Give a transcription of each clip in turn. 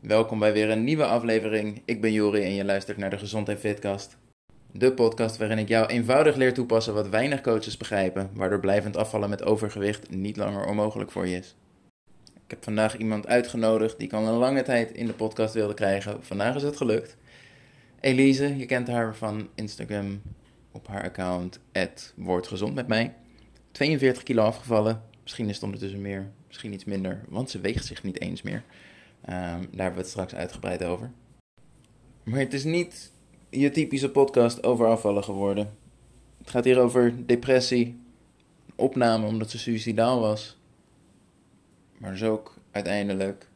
Welkom bij weer een nieuwe aflevering. Ik ben Jori en je luistert naar de Gezond en Fitcast. De podcast waarin ik jou eenvoudig leer toepassen wat weinig coaches begrijpen, waardoor blijvend afvallen met overgewicht niet langer onmogelijk voor je is. Ik heb vandaag iemand uitgenodigd die ik al een lange tijd in de podcast wilde krijgen. Vandaag is het gelukt. Elise, je kent haar van Instagram op haar account, @woordgezond met mij. 42 kilo afgevallen. Misschien is het ondertussen meer, misschien iets minder, want ze weegt zich niet eens meer. Ehm, daar hebben we het straks uitgebreid over. Maar het is niet je typische podcast over afvallen geworden. Het gaat hier over depressie, opname omdat ze suicidaal was. Maar dus ook uiteindelijk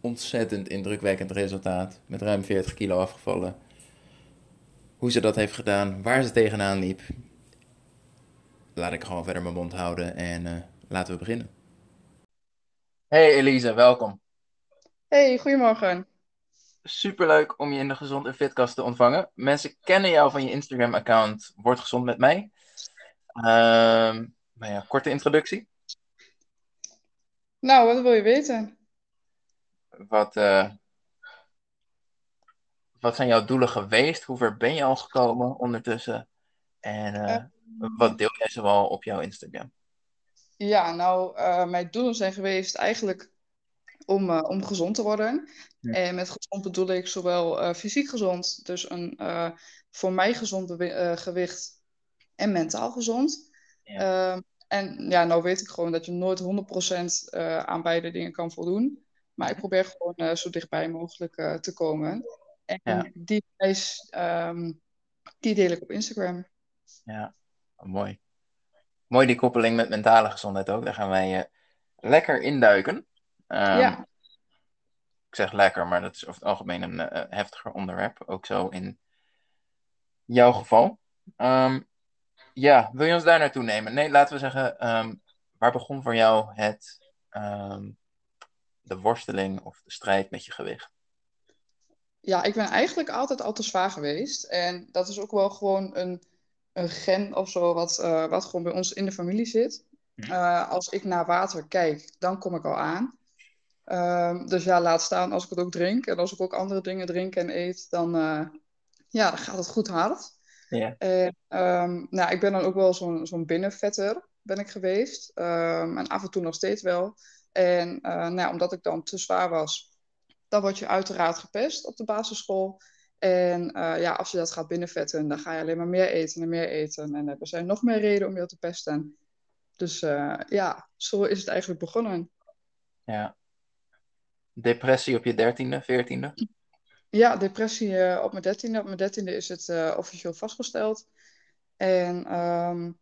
ontzettend indrukwekkend resultaat. Met ruim 40 kilo afgevallen. Hoe ze dat heeft gedaan, waar ze tegenaan liep. Laat ik gewoon verder mijn mond houden en uh, laten we beginnen. Hey Elise, welkom. Hey, goedemorgen. Superleuk om je in de Gezond en Fitkast te ontvangen. Mensen kennen jou van je Instagram-account Word Gezond met mij. Uh, maar ja, korte introductie. Nou, wat wil je weten? Wat, uh, wat zijn jouw doelen geweest? Hoe ver ben je al gekomen ondertussen? En uh, wat deel jij zoal op jouw Instagram? Ja, nou, mijn doelen zijn geweest eigenlijk om, uh, om gezond te worden. Ja. En met gezond bedoel ik zowel uh, fysiek gezond, dus een uh, voor mij gezond gewicht en mentaal gezond. Ja. Ehm, en ja, nou weet ik gewoon dat je nooit 100% aan beide dingen kan voldoen. Maar ik probeer gewoon zo dichtbij mogelijk te komen. En ja. die reis, um, die deel ik op Instagram. Ja, oh, mooi. Mooi die koppeling met mentale gezondheid ook. Daar gaan wij lekker induiken. Um, ja. Ik zeg lekker, maar dat is over het algemeen een uh, heftiger onderwerp. Ook zo in jouw geval. Um, ja, wil je ons daar naartoe nemen? Nee, laten we zeggen, um, waar begon voor jou het, de worsteling of de strijd met je gewicht? Ja, ik ben eigenlijk altijd al te zwaar geweest. En dat is ook wel gewoon een, een gen of zo, wat, uh, wat gewoon bij ons in de familie zit. Uh, als ik naar water kijk, dan kom ik al aan. Um, dus ja, laat staan als ik het ook drink. En als ik ook andere dingen drink en eet, dan, uh, ja, dan gaat het goed hard. Ja. En um, nou, ik ben dan ook wel zo'n zo'n binnenvetter ben ik geweest. Um, en af en toe nog steeds wel. En uh, nou omdat ik dan te zwaar was, dan word je uiteraard gepest op de basisschool. En uh, ja, als je dat gaat binnenvetten, dan ga je alleen maar meer eten en meer eten. En er zijn nog meer reden om je te pesten. Dus ja, zo is het eigenlijk begonnen. Ja, Depressie op je dertiende, veertiende? Ja, depressie uh, op mijn dertiende. Op mijn dertiende is het uh, officieel vastgesteld. En um,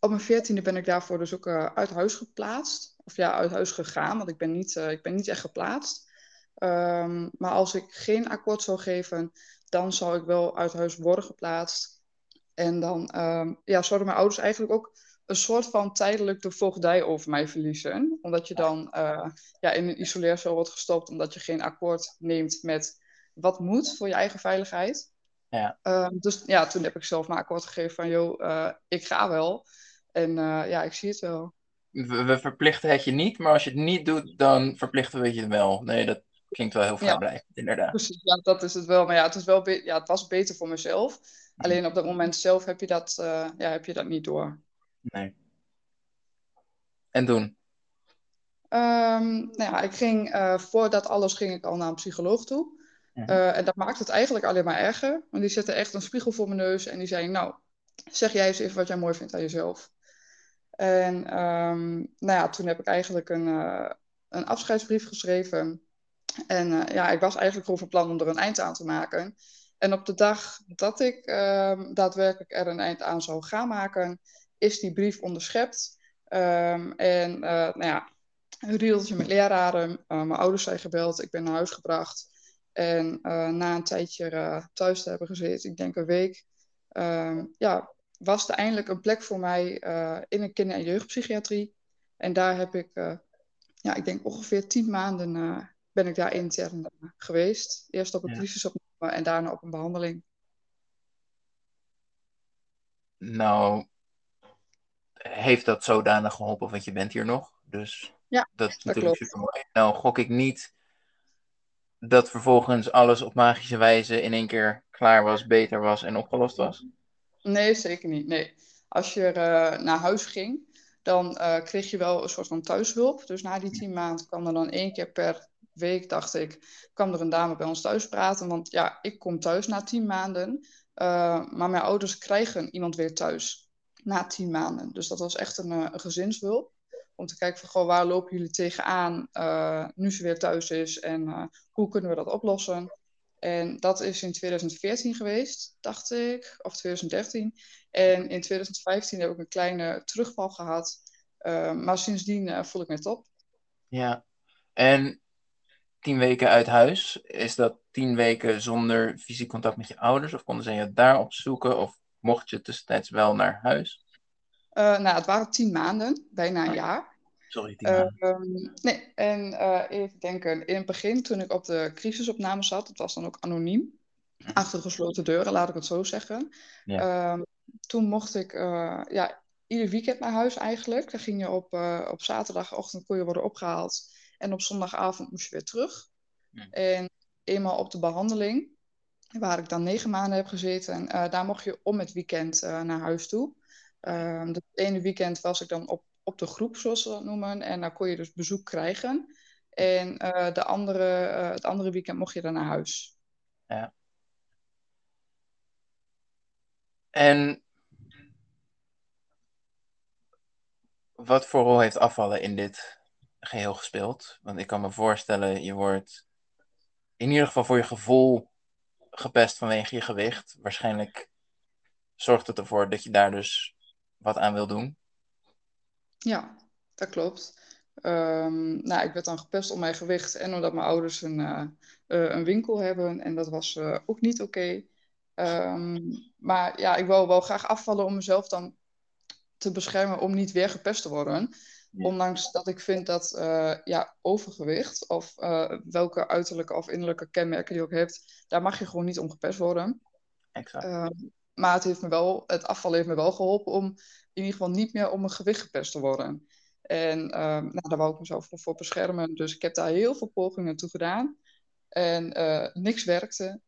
op mijn veertiende ben ik daarvoor dus ook uh, uit huis geplaatst. Of ja, uit huis gegaan, want ik ben niet, ik ben niet echt geplaatst. Um, maar als ik geen akkoord zou geven, dan zou ik wel uit huis worden geplaatst. En dan um, ja, zouden mijn ouders eigenlijk ook een soort van tijdelijk de voogdij over mij verliezen. Omdat je dan uh, ja, in een isoleercel wordt gestopt omdat je geen akkoord neemt met wat moet voor je eigen veiligheid. Ja. Uh, dus ja, toen heb ik zelf maar akkoord gegeven van, joh, uh, ik ga wel. En uh, ja, ik zie het wel. We, we, verplichten het je niet, maar als je het niet doet, dan verplichten we je het wel. Nee, dat klinkt wel heel vrijblijvend, ja. inderdaad. Precies, ja, dat is het wel. Maar ja, het, is wel ja, het was beter voor mezelf. Alleen op dat moment zelf heb je dat, ja, heb je dat niet door. Nee. En doen? Um, nou ja, ik ging, uh, voordat alles ging ik al naar een psycholoog toe. Uh, en dat maakt het eigenlijk alleen maar erger. Want die zette echt een spiegel voor mijn neus en die zei, nou, zeg jij eens even wat jij mooi vindt aan jezelf. En um, nou ja, toen heb ik eigenlijk een, uh, een afscheidsbrief geschreven. En uh, ja, ik was eigenlijk gewoon van plan om er een eind aan te maken. En op de dag dat ik uh, daadwerkelijk er een eind aan zou gaan maken, is die brief onderschept. Um, en uh, nou ja, een riedeltje met leraren. Uh, mijn ouders zijn gebeld. Ik ben naar huis gebracht. En uh, na een tijdje thuis te hebben gezeten, ik denk een week, um, ja, was er eindelijk een plek voor mij in een kinder- en jeugdpsychiatrie. En daar heb ik, ja, ik denk ongeveer tien maanden ben ik daar intern geweest. Eerst op een crisisopname en daarna op een behandeling. Nou, heeft dat zodanig geholpen, want je bent hier nog. Dus ja, dat is natuurlijk super mooi. Nou, gok ik niet dat vervolgens alles op magische wijze in één keer klaar was, beter was en opgelost was? Nee, zeker niet. Nee. Als je uh, naar huis ging, dan uh, kreeg je wel een soort van thuishulp. Dus na die tien maanden kwam er dan één keer per week, dacht ik, kwam er een dame bij ons thuis praten. Want ja, ik kom thuis na tien maanden. Uh, maar mijn ouders krijgen iemand weer thuis na tien maanden. Dus dat was echt een, een gezinshulp. Om te kijken van, goh, waar lopen jullie tegenaan uh, nu ze weer thuis is en uh, hoe kunnen we dat oplossen? En dat is in 2014 geweest, dacht ik, of 2013. En in 2015 heb ik een kleine terugval gehad. Maar sindsdien voel ik me top. Ja, en tien weken uit huis, is dat tien weken zonder fysiek contact met je ouders? Of konden ze je daar opzoeken? Of mocht je tussentijds wel naar huis? Uh, nou, het waren tien maanden, bijna een jaar. Sorry, tien maanden. Uh, nee, en uh, even denken, in het begin toen ik op de crisisopname zat, het was dan ook anoniem, achter gesloten deuren, laat ik het zo zeggen. Ja. Uh, toen mocht ik ja, ieder weekend naar huis eigenlijk. Dan ging je op, op zaterdagochtend kon je worden opgehaald en op zondagavond moest je weer terug. Ja. En eenmaal op de behandeling, waar ik dan negen maanden heb gezeten, daar mocht je om het weekend naar huis toe. Het ene weekend was ik dan op, op de groep, zoals ze dat noemen. En daar kon je dus bezoek krijgen. En uh, de andere, het andere weekend mocht je dan naar huis. Ja. En wat voor rol heeft afvallen in dit geheel gespeeld? Want ik kan me voorstellen, je wordt in ieder geval voor je gevoel gepest vanwege je gewicht. Waarschijnlijk zorgt het ervoor dat je daar dus wat aan wil doen. Ja, dat klopt. Um, nou, ik werd dan gepest om mijn gewicht en omdat mijn ouders een, uh, uh, een winkel hebben. En dat was uh, ook niet oké. Um, maar ja, ik wil wel graag afvallen om mezelf dan te beschermen om niet weer gepest te worden. Ja. Ondanks dat ik vind dat ja, overgewicht of welke uiterlijke of innerlijke kenmerken je ook hebt, daar mag je gewoon niet om gepest worden. Exact. Um, maar het, heeft me wel, het afval heeft me wel geholpen om in ieder geval niet meer om mijn gewicht gepest te worden. En um, nou, daar wou ik mezelf voor beschermen. Dus ik heb daar heel veel pogingen toe gedaan. En uh, niks werkte.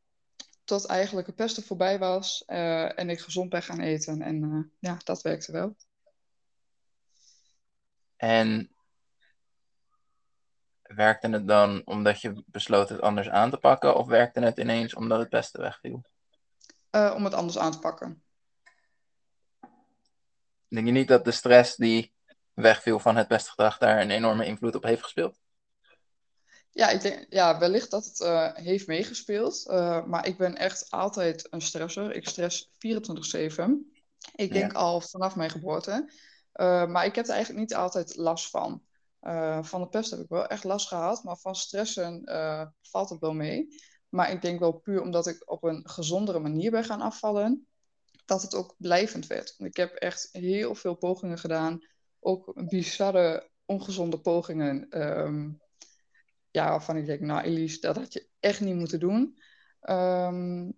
Tot eigenlijk het pesten voorbij was. En ik gezond ben gaan eten. En ja, dat werkte wel. En werkte het dan omdat je besloot het anders aan te pakken? Of werkte het ineens omdat het pesten wegviel? Uh, om het anders aan te pakken. Denk je niet dat de stress die wegviel van het pestgedrag daar een enorme invloed op heeft gespeeld? Ja, ik denk, ja wellicht dat het uh, heeft meegespeeld. Uh, maar ik ben echt altijd een stresser. Ik stress 24-7. Ik denk ja. al vanaf mijn geboorte. Maar ik heb er eigenlijk niet altijd last van. van de pest heb ik wel echt last gehad. Maar van stressen valt het wel mee. Maar ik denk wel puur omdat ik op een gezondere manier ben gaan afvallen, dat het ook blijvend werd. Ik heb echt heel veel pogingen gedaan, ook bizarre, ongezonde pogingen. Um, ja, waarvan ik denk, nou Elise, dat had je echt niet moeten doen. Um,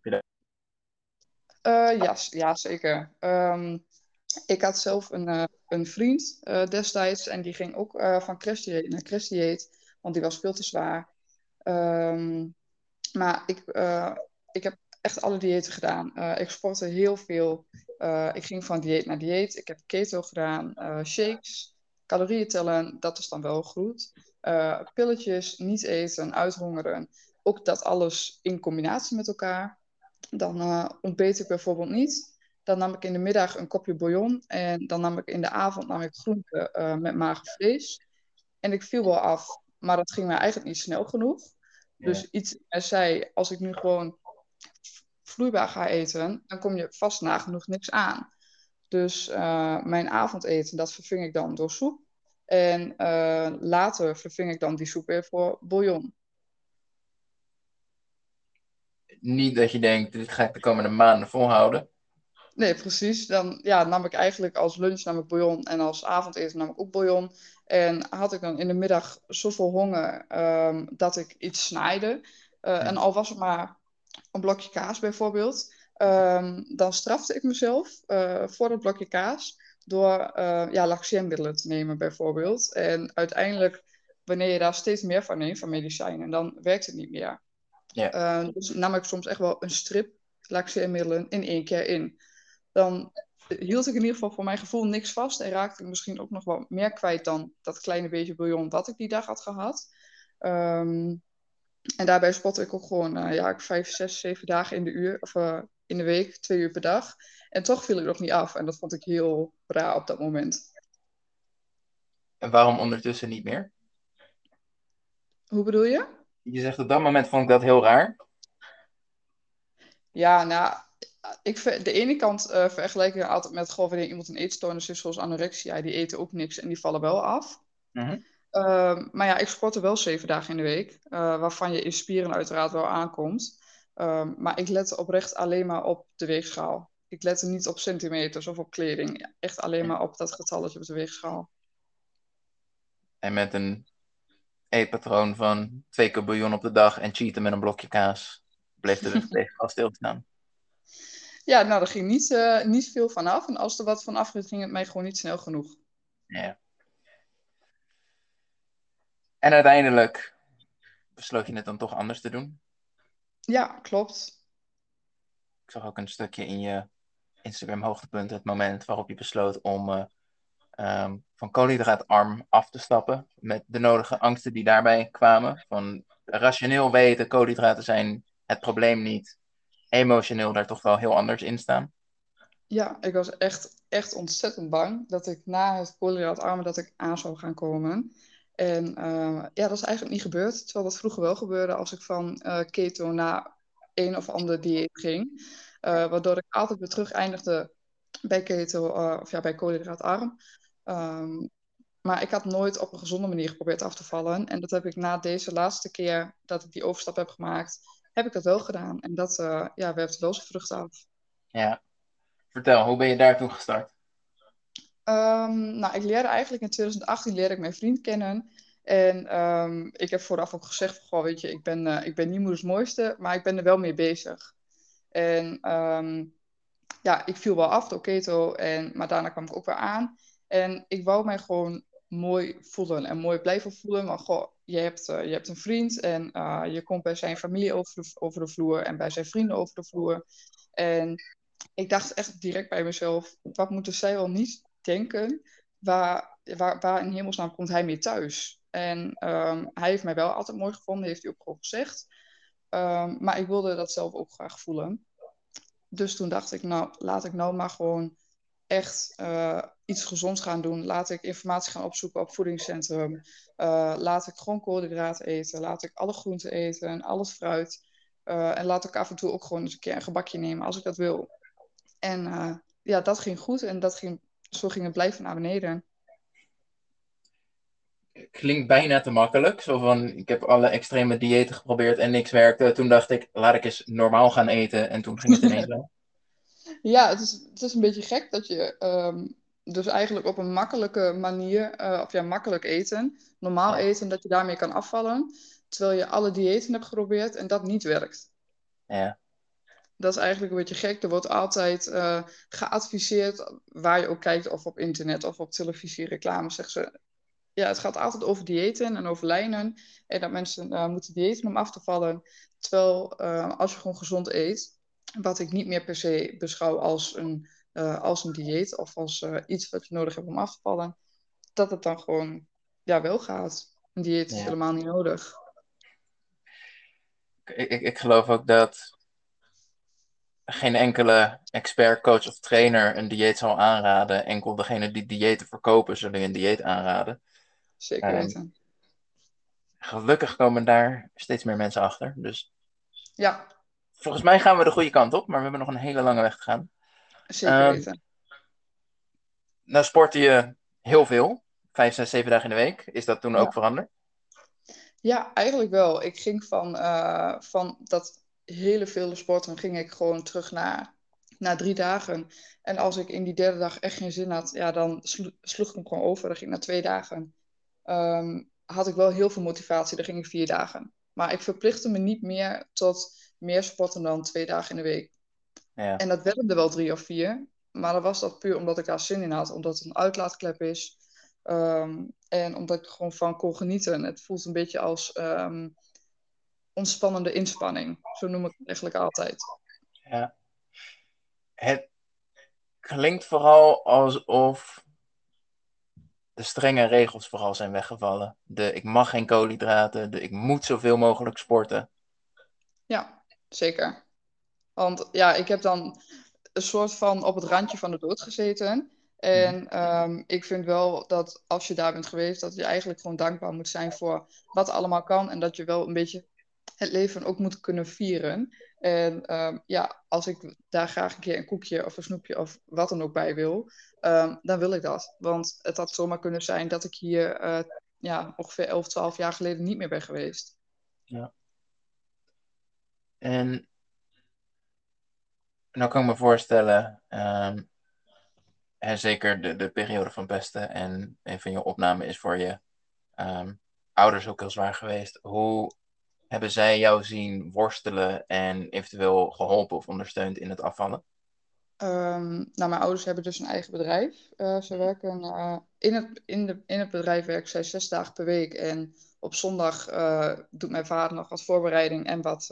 ja, ja, zeker. Um, ik had zelf een, uh, een vriend uh, destijds en die ging ook uh, van crashdieet naar crashdieet, want die was veel te zwaar. Um, maar ik, uh, ik heb echt alle diëten gedaan. Ik sportte heel veel. Ik ging van dieet naar dieet. Ik heb keto gedaan, shakes, calorieën tellen. Dat is dan wel goed. pilletjes, niet eten, uithongeren. Ook dat alles in combinatie met elkaar. Dan ontbeet ik bijvoorbeeld niet. Dan nam ik in de middag een kopje bouillon. En dan nam ik in de avond nam ik groenten met mager vlees. En ik viel wel af. Maar dat ging mij eigenlijk niet snel genoeg. Dus iets zei, als ik nu gewoon vloeibaar ga eten, dan kom je vast nagenoeg niks aan. Dus uh, mijn avondeten, dat verving ik dan door soep. En uh, later verving ik dan die soep weer voor bouillon. Niet dat je denkt, dit ga ik de komende maanden volhouden. Nee, precies. Dan ja, nam ik eigenlijk als lunch nam ik bouillon en als avondeten nam ik ook bouillon. En had ik dan in de middag zoveel honger um, dat ik iets snijde. Uh, ja. En al was het maar een blokje kaas bijvoorbeeld. Um, dan strafte ik mezelf uh, voor dat blokje kaas door uh, ja, laxeermiddelen te nemen bijvoorbeeld. En uiteindelijk wanneer je daar steeds meer van neemt, van medicijnen, dan werkt het niet meer. Ja. Uh, dus nam ik soms echt wel een strip laxeermiddelen in één keer in. Dan hield ik in ieder geval voor mijn gevoel niks vast en raakte ik misschien ook nog wel meer kwijt dan dat kleine beetje bouillon wat ik die dag had gehad. Um, en daarbij spotte ik ook gewoon uh, ja, vijf, zes, zeven dagen in de, uur, of, uh, in de week, twee uur per dag. En toch viel ik nog niet af. En dat vond ik heel raar op dat moment. En waarom ondertussen niet meer? Hoe bedoel je? Je zegt op dat moment vond ik dat heel raar. Ja, nou, ik, de ene kant uh, vergelijk ik altijd met gewoon wanneer iemand een eetstoornis is, zoals anorexia, die eten ook niks en die vallen wel af. Mm -hmm. Uh, maar ja, ik sportte wel zeven dagen in de week, uh, waarvan je in spieren uiteraard wel aankomt. Uh, maar ik lette oprecht alleen maar op de weegschaal. Ik lette niet op centimeters of op kleding. Echt alleen maar op dat getalletje op de weegschaal. En met een eetpatroon van twee keer bouillon op de dag en cheaten met een blokje kaas, bleef er dus tegen stilstaan. Ja, nou, er ging niet, uh, niet veel vanaf. En als er wat vanaf ging, ging het mij gewoon niet snel genoeg. Ja. En uiteindelijk besloot je het dan toch anders te doen? Ja, klopt. Ik zag ook een stukje in je Instagram hoogtepunt, het moment waarop je besloot om uh, um, van koolhydraatarm af te stappen. Met de nodige angsten die daarbij kwamen. Van rationeel weten, koolhydraten zijn het probleem niet. Emotioneel daar toch wel heel anders in staan. Ja, ik was echt, echt ontzettend bang dat ik na het koolhydraatarmen dat ik aan zou gaan komen. En uh, ja, dat is eigenlijk niet gebeurd. Terwijl dat vroeger wel gebeurde als ik van uh, keto naar een of ander dieet ging. Uh, waardoor ik altijd weer terug eindigde bij keto, of ja, bij koolhydraatarm. Um, maar ik had nooit op een gezonde manier geprobeerd af te vallen. En dat heb ik na deze laatste keer dat ik die overstap heb gemaakt, heb ik dat wel gedaan. En dat ja, werpt wel zijn vrucht af. Ja. Vertel, hoe ben je daartoe gestart? Um, nou, ik leerde eigenlijk in 2018 leerde ik mijn vriend kennen. En um, ik heb vooraf ook gezegd, goh, weet je, ik ben, uh, ik ben niet moeders mooiste, maar ik ben er wel mee bezig. En um, ja, ik viel wel af door keto, en, maar daarna kwam ik ook weer aan. En ik wou mij gewoon mooi voelen en mooi blijven voelen. Want goh, je hebt, uh, je hebt een vriend en uh, je komt bij zijn familie over de, over de vloer en bij zijn vrienden over de vloer. En ik dacht echt direct bij mezelf, wat moeten zij wel niet denken? Waar, waar, waar in hemelsnaam komt hij mee thuis? En um, hij heeft mij wel altijd mooi gevonden, heeft hij ook gewoon gezegd. Um, maar ik wilde dat zelf ook graag voelen. Dus toen dacht ik, nou, laat ik nou maar gewoon echt uh, iets gezonds gaan doen. Laat ik informatie gaan opzoeken op voedingscentrum. Uh, laat ik gewoon koolhydraten eten. Laat ik alle groenten eten en alles fruit. Uh, en laat ik af en toe ook gewoon eens een keer een gebakje nemen als ik dat wil. En ja, dat ging goed en dat ging, zo ging het blijven naar beneden. Klinkt bijna te makkelijk. Zo van, ik heb alle extreme diëten geprobeerd en niks werkte. Toen dacht ik, laat ik eens normaal gaan eten. En toen ging het ineens wel. Ja, het is, het is een beetje gek dat je um, dus eigenlijk op een makkelijke manier, uh, of ja, makkelijk eten, normaal ja. eten, dat je daarmee kan afvallen. Terwijl je alle diëten hebt geprobeerd en dat niet werkt. Ja. Dat is eigenlijk een beetje gek. Er wordt altijd uh, geadviseerd, waar je ook kijkt, of op internet of op televisie, reclame, zeggen ze. Ja, het gaat altijd over diëten en over lijnen. En dat mensen uh, moeten diëten om af te vallen. Terwijl als je gewoon gezond eet, wat ik niet meer per se beschouw als een, uh, als een dieet of als uh, iets wat je nodig hebt om af te vallen, dat het dan gewoon ja, wel gaat. Een dieet is ja. helemaal niet nodig. Ik, ik, ik geloof ook dat geen enkele expert, coach of trainer een dieet zal aanraden. Enkel degene die diëten verkopen zullen een dieet aanraden. Zeker weten. Um, gelukkig komen daar steeds meer mensen achter. Dus ja, volgens mij gaan we de goede kant op, maar we hebben nog een hele lange weg te gaan. Zeker weten. Um, nou sportte je heel veel, vijf, zes, zeven dagen in de week. Is dat toen ja. ook veranderd? Ja, eigenlijk wel. Ik ging van, uh, van dat hele vele sporten, ging ik gewoon terug naar, naar drie dagen. En als ik in die derde dag echt geen zin had, ja, dan slo sloeg ik hem gewoon over. Dan ging ik naar twee dagen. Um, had ik wel heel veel motivatie, dan ging ik vier dagen. Maar ik verplichtte me niet meer tot meer sporten dan twee dagen in de week. Ja. En dat werden er wel drie of vier. Maar dan was dat puur omdat ik daar zin in had. Omdat het een uitlaatklep is. Ehm, en omdat ik er gewoon van kon genieten. Het voelt een beetje als ehm, ontspannende inspanning. Zo noem ik het eigenlijk altijd. Ja. Het klinkt vooral alsof de strenge regels vooral zijn weggevallen. De ik mag geen koolhydraten, de ik moet zoveel mogelijk sporten. Ja, zeker. Want ja, ik heb dan een soort van op het randje van de dood gezeten. En ehm, ik vind wel dat als je daar bent geweest, dat je eigenlijk gewoon dankbaar moet zijn voor wat allemaal kan. En dat je wel een beetje het leven ook moet kunnen vieren. En ehm, ja, als ik daar graag een keer een koekje of een snoepje of wat dan ook bij wil, ehm, dan wil ik dat. Want het had zomaar kunnen zijn dat ik hier uh, ja, ongeveer 11, 12 jaar geleden niet meer ben geweest. Ja. En nou kan ik me voorstellen, hè, zeker de, de periode van pesten en een van je opnamen is voor je ouders ook heel zwaar geweest. Hoe hebben zij jou zien worstelen en eventueel geholpen of ondersteund in het afvallen? Um, nou, mijn ouders hebben dus een eigen bedrijf. Uh, ze werken uh, in, het, in, de, in het bedrijf werken zij zes dagen per week. En op zondag uh, doet mijn vader nog wat voorbereiding en wat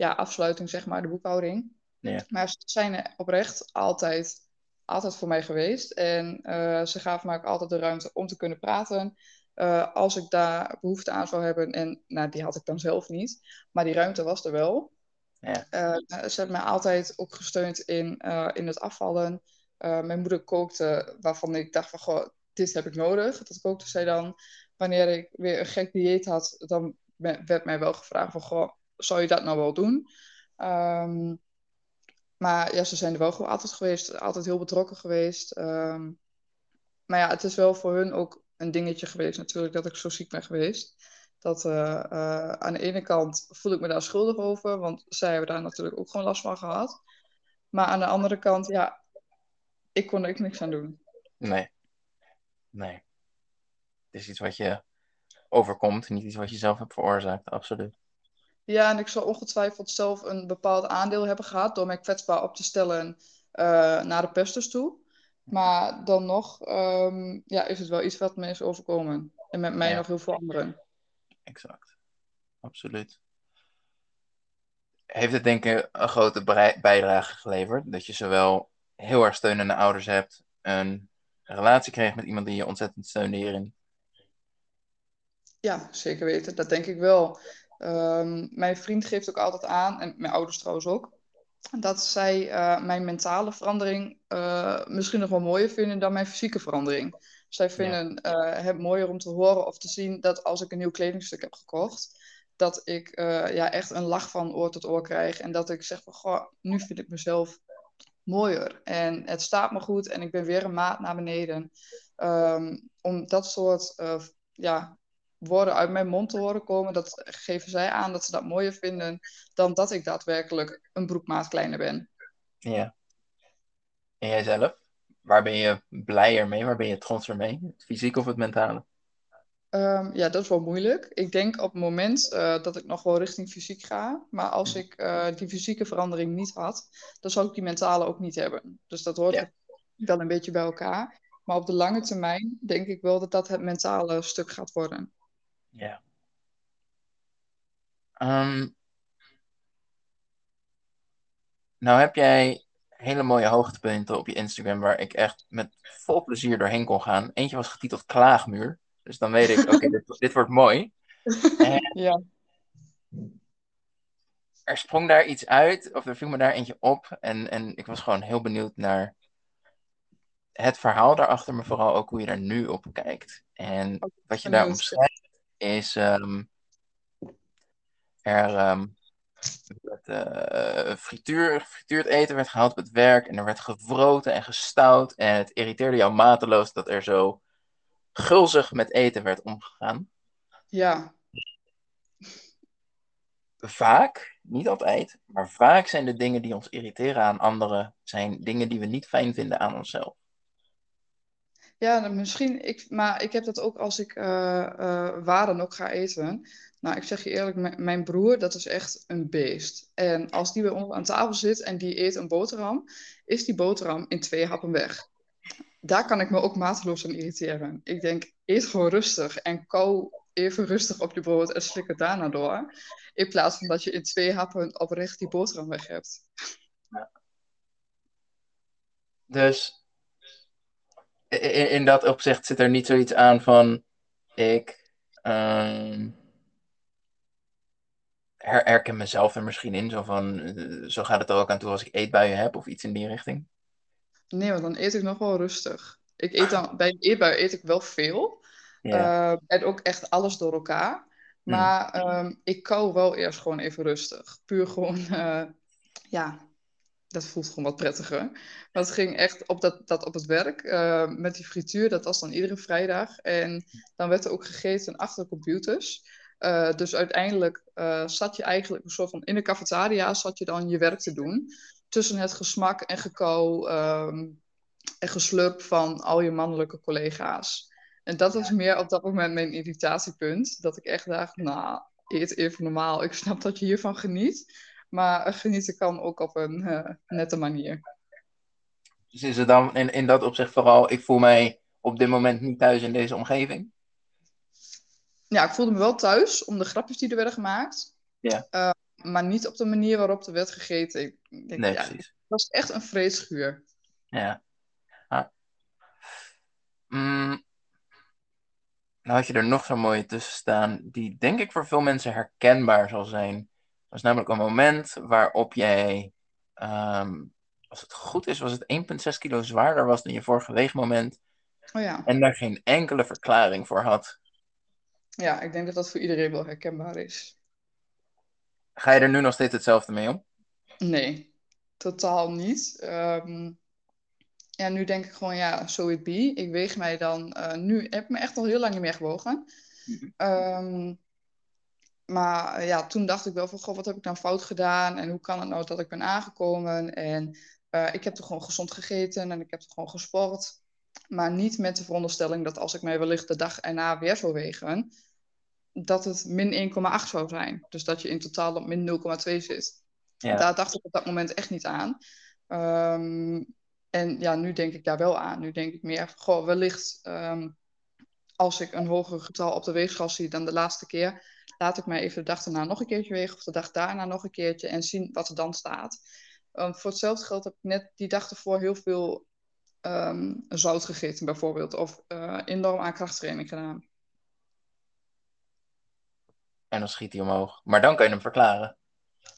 ja, afsluiting, zeg maar, de boekhouding. Ja. Maar ze zijn oprecht altijd, altijd voor mij geweest. En ze gaven mij ook altijd de ruimte om te kunnen praten. Uh, als ik daar behoefte aan zou hebben, en nou, die had ik dan zelf niet, maar die ruimte was er wel. Ja. Uh, ze hebben mij altijd ook gesteund in, in het afvallen. mijn moeder kookte waarvan ik dacht van, goh, dit heb ik nodig. Dat kookte zij dan. Wanneer ik weer een gek dieet had, dan werd mij wel gevraagd van, goh, zou je dat nou wel doen? Um, maar ja, ze zijn er wel gewoon altijd geweest, altijd heel betrokken geweest. Um, maar ja, het is wel voor hun ook een dingetje geweest natuurlijk dat ik zo ziek ben geweest. Dat uh, uh, aan de ene kant voel ik me daar schuldig over, want zij hebben daar natuurlijk ook gewoon last van gehad. Maar aan de andere kant, ja, ik kon er niks aan doen. Nee. Nee. Het is iets wat je overkomt, niet iets wat je zelf hebt veroorzaakt, absoluut. Ja, en ik zal ongetwijfeld zelf een bepaald aandeel hebben gehad door mij kwetsbaar op te stellen uh, naar de pesters toe. Maar dan nog um, ja, is het wel iets wat me is overkomen. En met mij Ja. nog heel veel anderen. Exact. Absoluut. Heeft het denk ik een grote bijdrage geleverd? Dat je zowel heel erg steunende ouders hebt, een relatie kreeg met iemand die je ontzettend steunde hierin. Ja, zeker weten. Dat denk ik wel. Ehm, mijn vriend geeft ook altijd aan, en mijn ouders trouwens ook, dat zij eh, mijn mentale verandering eh, misschien nog wel mooier vinden dan mijn fysieke verandering. Zij vinden eh, het mooier om te horen of te zien dat als ik een nieuw kledingstuk heb gekocht, dat ik ja, echt een lach van oor tot oor krijg. En dat ik zeg van, goh, nu vind ik mezelf mooier. En het staat me goed en ik ben weer een maat naar beneden. Ehm, om dat soort ja, woorden uit mijn mond te horen komen, dat geven zij aan dat ze dat mooier vinden dan dat ik daadwerkelijk een broekmaat kleiner ben. Ja. En jijzelf? Waar ben je blijer mee? Waar ben je trotser mee? Het fysiek of het mentale? Ehm, ja, dat is wel moeilijk. Ik denk op het moment eh, dat ik nog wel richting fysiek ga. Maar als ik eh, die fysieke verandering niet had, dan zou ik die mentale ook niet hebben. Dus dat hoort Ja. wel een beetje bij elkaar. Maar op de lange termijn denk ik wel dat dat het mentale stuk gaat worden. Ja. Ehm, nou heb jij hele mooie hoogtepunten op je Instagram waar ik echt met vol plezier doorheen kon gaan. Eentje was getiteld Klaagmuur. Dus dan weet ik, oké, dit, dit wordt mooi. Ja, Er sprong daar iets uit, of er viel me daar eentje op. En, en ik was gewoon heel benieuwd naar het verhaal daarachter, maar vooral ook hoe je daar nu op kijkt. En wat je daar omschrijft is ehm, er ehm, werd, eh, frituur, gefrituurd eten werd gehaald op het werk en er werd gewroten en gestouwd en het irriteerde jou mateloos dat er zo gulzig met eten werd omgegaan. ja, Vaak, niet altijd, maar vaak zijn de dingen die ons irriteren aan anderen, zijn dingen die we niet fijn vinden aan onszelf. Ja dan misschien. Ik, maar ik heb dat ook als ik waar dan ook ga eten. Nou, ik zeg je eerlijk, mijn broer, dat is echt een beest. En als die bij ons aan tafel zit en die eet een boterham, is die boterham in twee happen weg. daar kan ik me ook mateloos aan irriteren. Ik denk, eet gewoon rustig en kou even rustig op je brood en slik het daarna door. In plaats van dat je in twee happen oprecht die boterham weg hebt. Ja. Dus in, in, dat opzicht zit er niet zoiets aan van ik um, herken mezelf er misschien in. Zo van, eh, zo gaat het er ook aan toe als ik eetbuien heb of iets in die richting. Nee, want dan eet ik nog wel rustig. Ik eet dan, bij een eetbui eet ik wel veel. Uh, en ook echt alles door elkaar. Hmm. Maar ehm, ik kou wel eerst gewoon even rustig. Puur gewoon, uh, ja, dat voelt gewoon wat prettiger. Maar het ging echt op, dat, dat op het werk uh, met die frituur. Dat was dan iedere vrijdag. En dan werd er ook gegeten achter computers. Uh, dus uiteindelijk uh, zat je eigenlijk een soort van in de cafetaria zat je dan je werk te doen. Tussen het gesmak en gekauw um, en geslurp van al je mannelijke collega's. En dat was meer op dat moment mijn irritatiepunt. Dat ik echt dacht, nou, eet even normaal. Ik snap dat je hiervan geniet. Maar genieten kan ook op een uh, nette manier. Dus is het dan in, in dat opzicht vooral, ik voel mij op dit moment niet thuis in deze omgeving? Ja, ik voelde me wel thuis om de grapjes die er werden gemaakt. Ja. Uh, maar niet op de manier waarop er werd gegeten. Ik denk, nee, ja, precies. Het was echt een vreedschuur. Ja. Ah. Mm. Nou had je er nog zo'n mooie tussen staan, die denk ik voor veel mensen herkenbaar zal zijn. Dat was namelijk een moment waarop jij, um, als het goed is, was het 1,6 kilo zwaarder was dan je vorige weegmoment. Oh ja. En daar geen enkele verklaring voor had. Ja, ik denk dat dat voor iedereen wel herkenbaar is. Ga je er nu nog steeds hetzelfde mee om? Nee, totaal niet. Um, ja, nu denk ik gewoon, ja, so it be. Ik weeg mij dan, uh, nu heb ik me echt al heel lang niet meer gewogen. Um, maar ja, toen dacht ik wel van, goh, wat heb ik dan fout gedaan? En hoe kan het nou dat ik ben aangekomen? En uh, ik heb toch gewoon gezond gegeten en ik heb toch gewoon gesport. Maar niet met de veronderstelling dat als ik mij wellicht de dag erna weer zou wegen, dat het min 1,8 zou zijn. Dus dat je in totaal op min 0,2 zit. Ja. Daar dacht ik op dat moment echt niet aan. Um, en ja, nu denk ik daar wel aan. Nu denk ik meer, goh, wellicht um, als ik een hoger getal op de weegschaal zie dan de laatste keer, laat ik mij even de dag daarna nog een keertje wegen of de dag daarna nog een keertje en zien wat er dan staat. Um, voor hetzelfde geld heb ik net die dag ervoor heel veel um, zout gegeten bijvoorbeeld of uh, enorm aan krachttraining gedaan. En dan schiet hij omhoog. Maar dan kan je hem verklaren.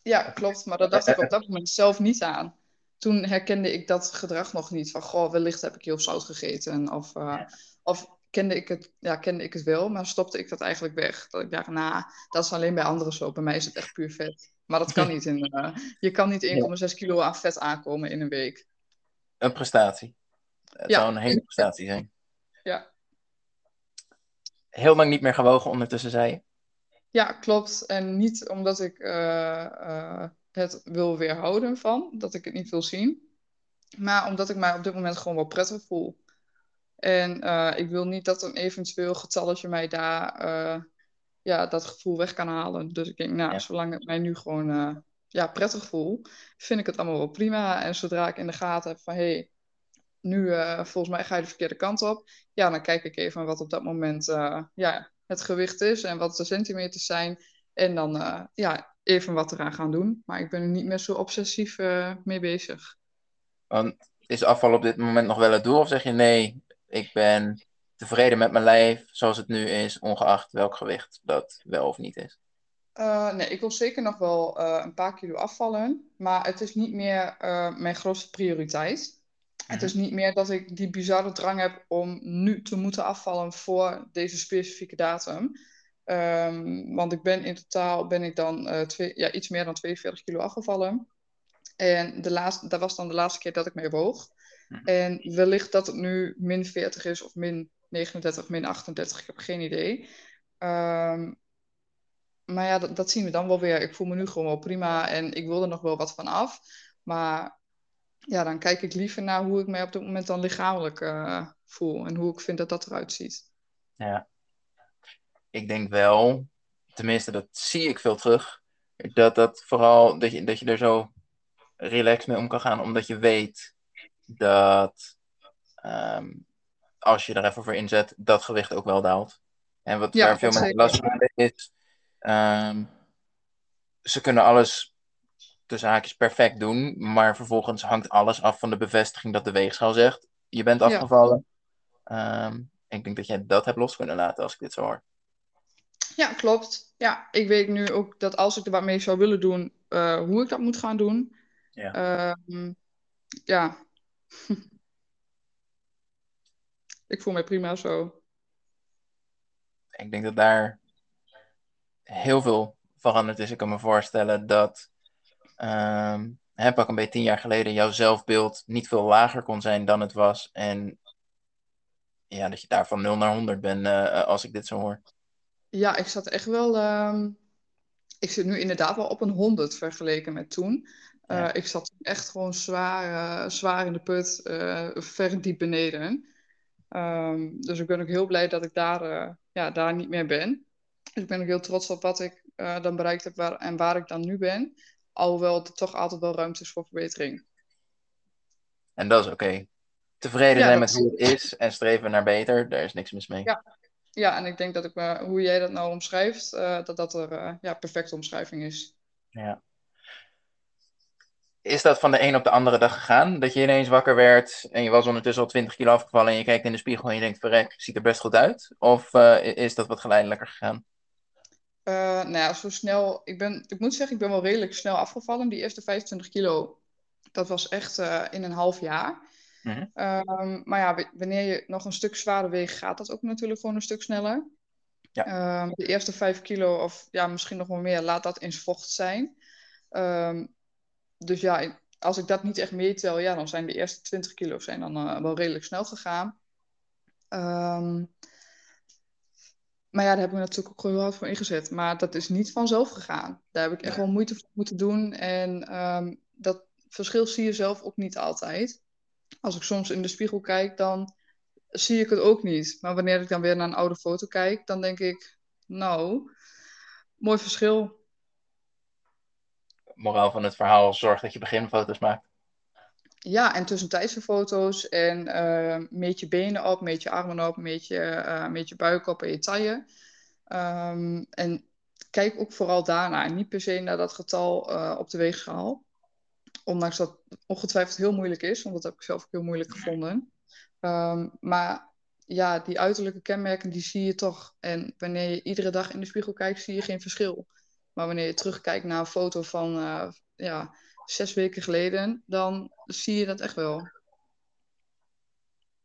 Ja, klopt. Maar dat dacht ik op dat moment zelf niet aan toen herkende ik dat gedrag nog niet. Van, goh, wellicht heb ik heel zout gegeten. Of, uh, of kende, ik het, ja, kende ik het wel, maar stopte ik dat eigenlijk weg. Dat ik dacht, nou, dat is alleen bij anderen zo. Bij mij is het echt puur vet. Maar dat kan niet. In, uh, je kan niet 1,6 kilo aan vet aankomen in een week. Een prestatie. Het ja. zou een hele prestatie zijn. Ja. Heel lang niet meer gewogen ondertussen, zei je? Ja, klopt. En niet omdat ik... Uh, het wil weerhouden van, dat ik het niet wil zien. Maar omdat ik mij op dit moment gewoon wel prettig voel. En uh, ik wil niet dat een eventueel getalletje mij daar uh, ja, dat gevoel weg kan halen. Dus ik denk, nou, zolang het mij nu gewoon uh, ja, prettig voel, vind ik het allemaal wel prima. En zodra ik in de gaten heb van, hé, hey, nu volgens mij ga je de verkeerde kant op. Ja, dan kijk ik even wat op dat moment ja, het gewicht is en wat de centimeters zijn. En dan ja, even wat eraan gaan doen. Maar ik ben er niet meer zo obsessief mee bezig. Is afval op dit moment nog wel het doel? Of zeg je nee, ik ben tevreden met mijn lijf zoals het nu is, ongeacht welk gewicht dat wel of niet is? Uh, nee, ik wil zeker nog wel uh, een paar kilo afvallen. Maar het is niet meer mijn grootste prioriteit. Het mhm. is niet meer dat ik die bizarre drang heb om nu te moeten afvallen voor deze specifieke datum. Um, want ik ben in totaal ben ik dan twee, ja, iets meer dan 42 kilo afgevallen. En de laatste, dat was dan de laatste keer dat ik mee woog. Mhm. En wellicht dat het nu min 40 is of min 39, min 38. Ik heb geen idee. Um, maar ja, dat, dat, zien we dan wel weer. Ik voel me nu gewoon wel prima en ik wil er nog wel wat van af. Maar ja, dan kijk ik liever naar hoe ik mij op dit moment dan lichamelijk uh, voel. En hoe ik vind dat dat eruit ziet. Ja, ik denk wel, tenminste dat zie ik veel terug, dat dat vooral, dat je, dat je er zo relaxed mee om kan gaan, omdat je weet dat ehm, als je er even voor inzet, dat gewicht ook wel daalt. En wat Ja, waar veel mensen last van hebben is, ehm, ze kunnen alles tussen haakjes perfect doen, maar vervolgens hangt alles af van de bevestiging dat de weegschaal zegt, je bent Ja. afgevallen. Ehm, ik denk dat jij dat hebt los kunnen laten als ik dit zo hoor. Ja, klopt. Ja, ik weet nu ook dat als ik er wat mee zou willen doen, eh, hoe ik dat moet gaan doen. Ja. Ja. Ik voel mij prima zo. Ik denk dat daar heel veel veranderd is. Ik kan me voorstellen dat, ehm, hè, pak een beetje tien jaar geleden, jouw zelfbeeld niet veel lager kon zijn dan het was. En ja, dat je daar van 0 naar 100 bent, eh, als ik dit zo hoor. Ja, ik zat echt wel. ehm, ik zit nu inderdaad wel op een 100 vergeleken met toen. Eh, ik zat echt gewoon zwaar, eh, zwaar in de put, eh, ver diep beneden. Ehm, dus ik ben ook heel blij dat ik daar, ja, daar niet meer ben. Dus ik ben ook heel trots op wat ik dan bereikt heb waar, en waar ik dan nu ben. Alhoewel er toch altijd wel ruimte is voor verbetering. En dat is oké. Tevreden Ja, zijn met hoe het is en streven naar beter, daar is niks mis mee. Ja. Ja, en ik denk dat ik me, hoe jij dat nou omschrijft, eh, dat dat er eh, ja, perfecte omschrijving is. Ja. Is dat van de een op de andere dag gegaan? Dat je ineens wakker werd en je was ondertussen al 20 kilo afgevallen en je kijkt in de spiegel en je denkt, verrek, ziet er best goed uit? Of eh, is dat wat geleidelijker gegaan? Nou ja, zo snel. Ik ben, ik moet zeggen, ik ben wel redelijk snel afgevallen. Die eerste 25 kilo, dat was echt in een half jaar. Mhm. Ehm, maar ja, wanneer je nog een stuk zwaarder weegt, gaat dat ook natuurlijk gewoon een stuk sneller. Ja. Ehm, de eerste 5 kilo, of ja, misschien nog wel meer, laat dat in vocht zijn. Ehm, dus ja, als ik dat niet echt meetel, ja, dan zijn de eerste 20 kilo zijn dan eh, wel redelijk snel gegaan. Maar ja, daar heb ik natuurlijk ook heel hard voor ingezet. Maar dat is niet vanzelf gegaan. Daar heb ik echt wel moeite voor moeten doen. En dat verschil zie je zelf ook niet altijd. Als ik soms in de spiegel kijk, dan zie ik het ook niet. Maar wanneer ik dan weer naar een oude foto kijk, dan denk ik, nou, mooi verschil. Moraal van het verhaal, zorg dat je beginfoto's maakt. Ja, en tussentijdse foto's en eh, meet je benen op, meet je armen op, meet je, eh, meet je buik op en je taille. Ehm, en kijk ook vooral daarna, niet per se naar dat getal eh, op de weegschaal. Ondanks dat het ongetwijfeld heel moeilijk is, want dat heb ik zelf ook heel moeilijk gevonden. Ehm, maar ja, die uiterlijke kenmerken, die zie je toch. En wanneer je iedere dag in de spiegel kijkt, zie je geen verschil. Maar wanneer je terugkijkt naar een foto van eh, ja, zes weken geleden, dan zie je dat echt wel.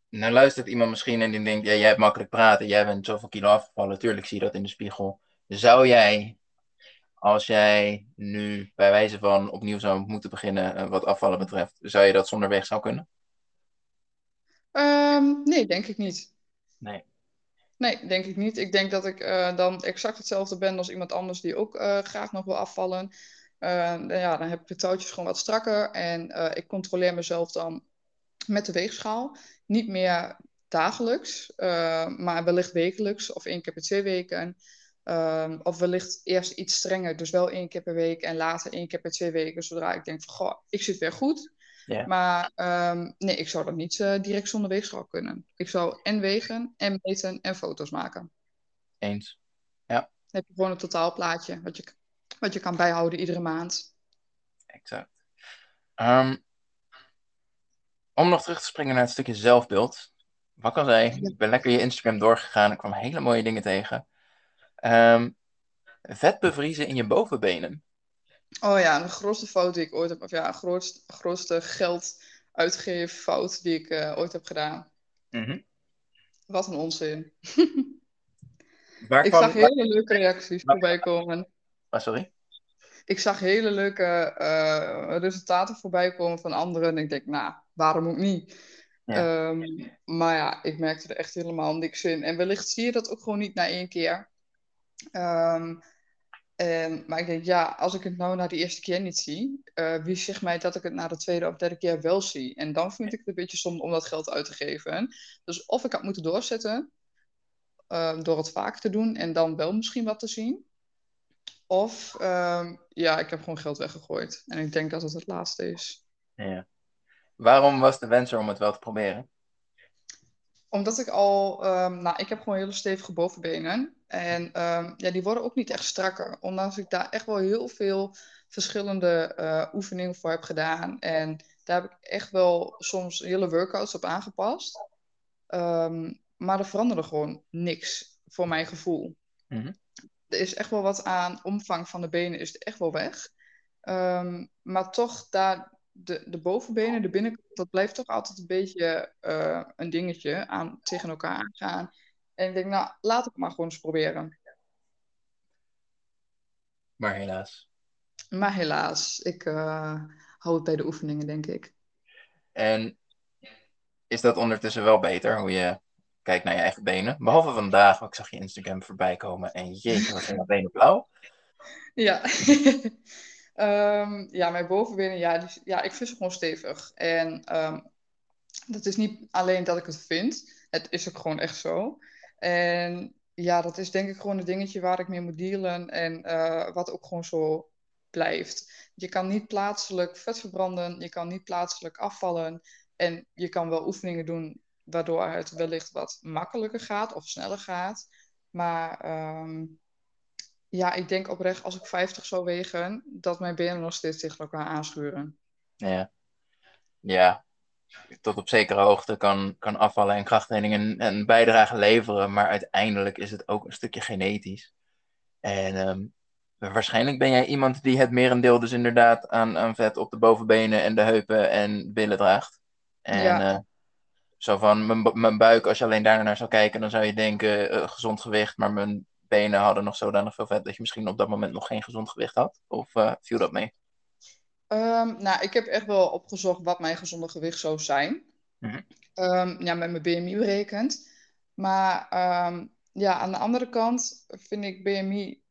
Nou luistert iemand misschien en die denkt, ja, jij hebt makkelijk praten, jij bent zoveel kilo afgevallen, tuurlijk zie je dat in de spiegel. Zou jij, als jij nu bij wijze van opnieuw zou moeten beginnen eh, wat afvallen betreft, zou je dat zonder weegschaal kunnen? Ehm, nee, denk ik niet. Nee. Nee, denk ik niet. Ik denk dat ik eh, dan exact hetzelfde ben als iemand anders die ook eh, graag nog wil afvallen. Eh, dan ja, dan heb ik de touwtjes gewoon wat strakker en ik controleer mezelf dan met de weegschaal. Niet meer dagelijks, maar wellicht wekelijks of één keer per twee weken. Ehm, of wellicht eerst iets strenger, dus wel één keer per week en later één keer per twee weken, zodra ik denk van, goh, ik zit weer goed. Ja. Maar ehm, nee, ik zou dat niet eh, direct zonder weegschaal kunnen. Ik zou en wegen, en meten, en foto's maken. Eens. Dan heb je gewoon een totaalplaatje wat je, wat je kan bijhouden iedere maand. Exact. Ehm, om nog terug te springen naar het stukje zelfbeeld. Wat zei, Ja. ik ben lekker je Instagram doorgegaan. Ik kwam hele mooie dingen tegen. Ehm, vet bevriezen in je bovenbenen. Oh ja, de grootste fout die ik ooit heb, of ja, grootste, grootste geld uitgeeffout die ik eh, ooit heb gedaan. Mhm. Wat een onzin. Waar Ik kwam- zag hele leuke reacties voorbij komen. Ah, sorry? Ik zag hele leuke eh, resultaten voorbij komen van anderen. En ik denk, nou, waarom ook niet? Ja. Ehm, maar ja, ik merkte er echt helemaal niks in. En wellicht zie je dat ook gewoon niet na één keer. Ehm, en, maar ik denk, ja, als ik het nou na de eerste keer niet zie, eh, wie zegt mij dat ik het na de tweede of derde keer wel zie? En dan vind ik het een beetje zonde om dat geld uit te geven. Dus of ik had moeten doorzetten, eh, door het vaak te doen en dan wel misschien wat te zien. Of ehm, ja, ik heb gewoon geld weggegooid. En ik denk dat het het laatste is. Ja. Waarom was de wens er om het wel te proberen? Omdat ik al, ehm, nou, ik heb gewoon hele stevige bovenbenen. En ehm, ja, die worden ook niet echt strakker. Ondanks ik daar echt wel heel veel verschillende eh, oefeningen voor heb gedaan. En daar heb ik echt wel soms hele workouts op aangepast. Ehm, maar er veranderde gewoon niks, voor mijn gevoel. Mhm. Er is echt wel wat aan omvang van de benen, is echt wel weg. Maar toch, daar, de, de bovenbenen, de binnenkant, dat blijft toch altijd een beetje eh, een dingetje aan, tegen elkaar aangaan. En ik denk, nou, laat het maar gewoon eens proberen. Maar helaas. Maar helaas, ik uh, hou het bij de oefeningen, denk ik. En is dat ondertussen wel beter, hoe je kijkt naar je eigen benen? Behalve vandaag, want ik zag je Instagram voorbij komen en jeetje, wat zijn mijn benen blauw. Ja. um, ja, mijn bovenbenen, ja, ja, ik vind ze gewoon stevig. En um, dat is niet alleen dat ik het vind, het is ook gewoon echt zo. En ja, dat is denk ik gewoon een dingetje waar ik mee moet dealen en uh, wat ook gewoon zo blijft. Je kan niet plaatselijk vet verbranden, je kan niet plaatselijk afvallen en je kan wel oefeningen doen waardoor het wellicht wat makkelijker gaat of sneller gaat. Maar um, ja, ik denk oprecht als ik 50 zou wegen, dat mijn benen nog steeds tegen elkaar aanschuren. Ja, ja. tot op zekere hoogte kan, kan afvallen en krachttraining een, een bijdrage leveren, maar uiteindelijk is het ook een stukje genetisch. En um, waarschijnlijk ben jij iemand die het merendeel dus inderdaad aan, aan vet op de bovenbenen en de heupen en billen draagt. En ja. uh, zo van mijn, mijn buik, als je alleen daar naar zou kijken, dan zou je denken uh, gezond gewicht, maar mijn benen hadden nog zodanig veel vet dat je misschien op dat moment nog geen gezond gewicht had? Of uh, viel dat mee? Um, nou, ik heb echt wel opgezocht wat mijn gezonde gewicht zou zijn. Mm -hmm. um, ja, met mijn BMI berekend. Maar um, ja, aan de andere kant vind ik BMI...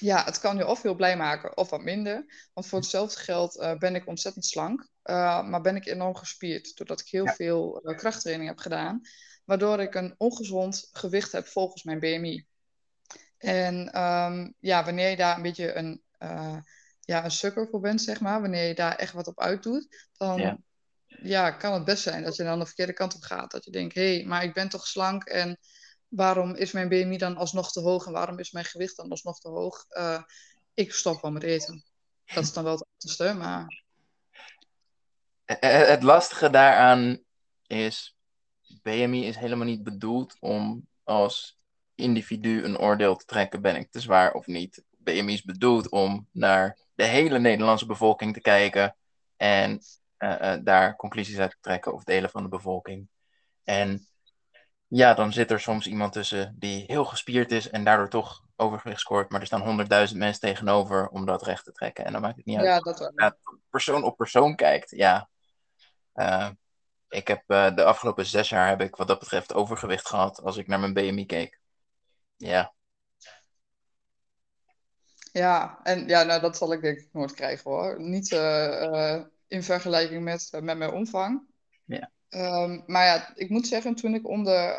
ja, het kan je of heel blij maken of wat minder. Want voor hetzelfde geld uh, ben ik ontzettend slank. Uh, maar ben ik enorm gespierd. Doordat ik heel ja. veel krachttraining heb gedaan waardoor ik een ongezond gewicht heb volgens mijn BMI. En um, ja, wanneer je daar een beetje een, uh, ja, een sukker voor bent, zeg maar, wanneer je daar echt wat op uitdoet, dan ja. ja. kan het best zijn dat je dan de verkeerde kant op gaat. Dat je denkt, hé, hey, maar ik ben toch slank en waarom is mijn BMI dan alsnog te hoog en waarom is mijn gewicht dan alsnog te hoog? Uh, ik stop wel met eten. Dat is dan wel het achterste, maar... Het lastige daaraan is, BMI is helemaal niet bedoeld om als individu een oordeel te trekken, ben ik te zwaar of niet. BMI is bedoeld om naar de hele Nederlandse bevolking te kijken en uh, uh, daar conclusies uit te trekken of delen van de bevolking. En ja, dan zit er soms iemand tussen die heel gespierd is en daardoor toch overgewicht scoort, maar er staan honderdduizend mensen tegenover om dat recht te trekken. En dan maakt het niet uit. Ja, dat wel. Ja, persoon op persoon kijkt, ja. Uh, ik heb uh, de afgelopen zes jaar heb ik wat dat betreft overgewicht gehad als ik naar mijn BMI keek. Ja. Ja, en ja, nou, dat zal ik denk ik nooit krijgen hoor. Niet uh, uh, in vergelijking met, met mijn omvang. Ja. Um, maar ja, ik moet zeggen, toen ik onder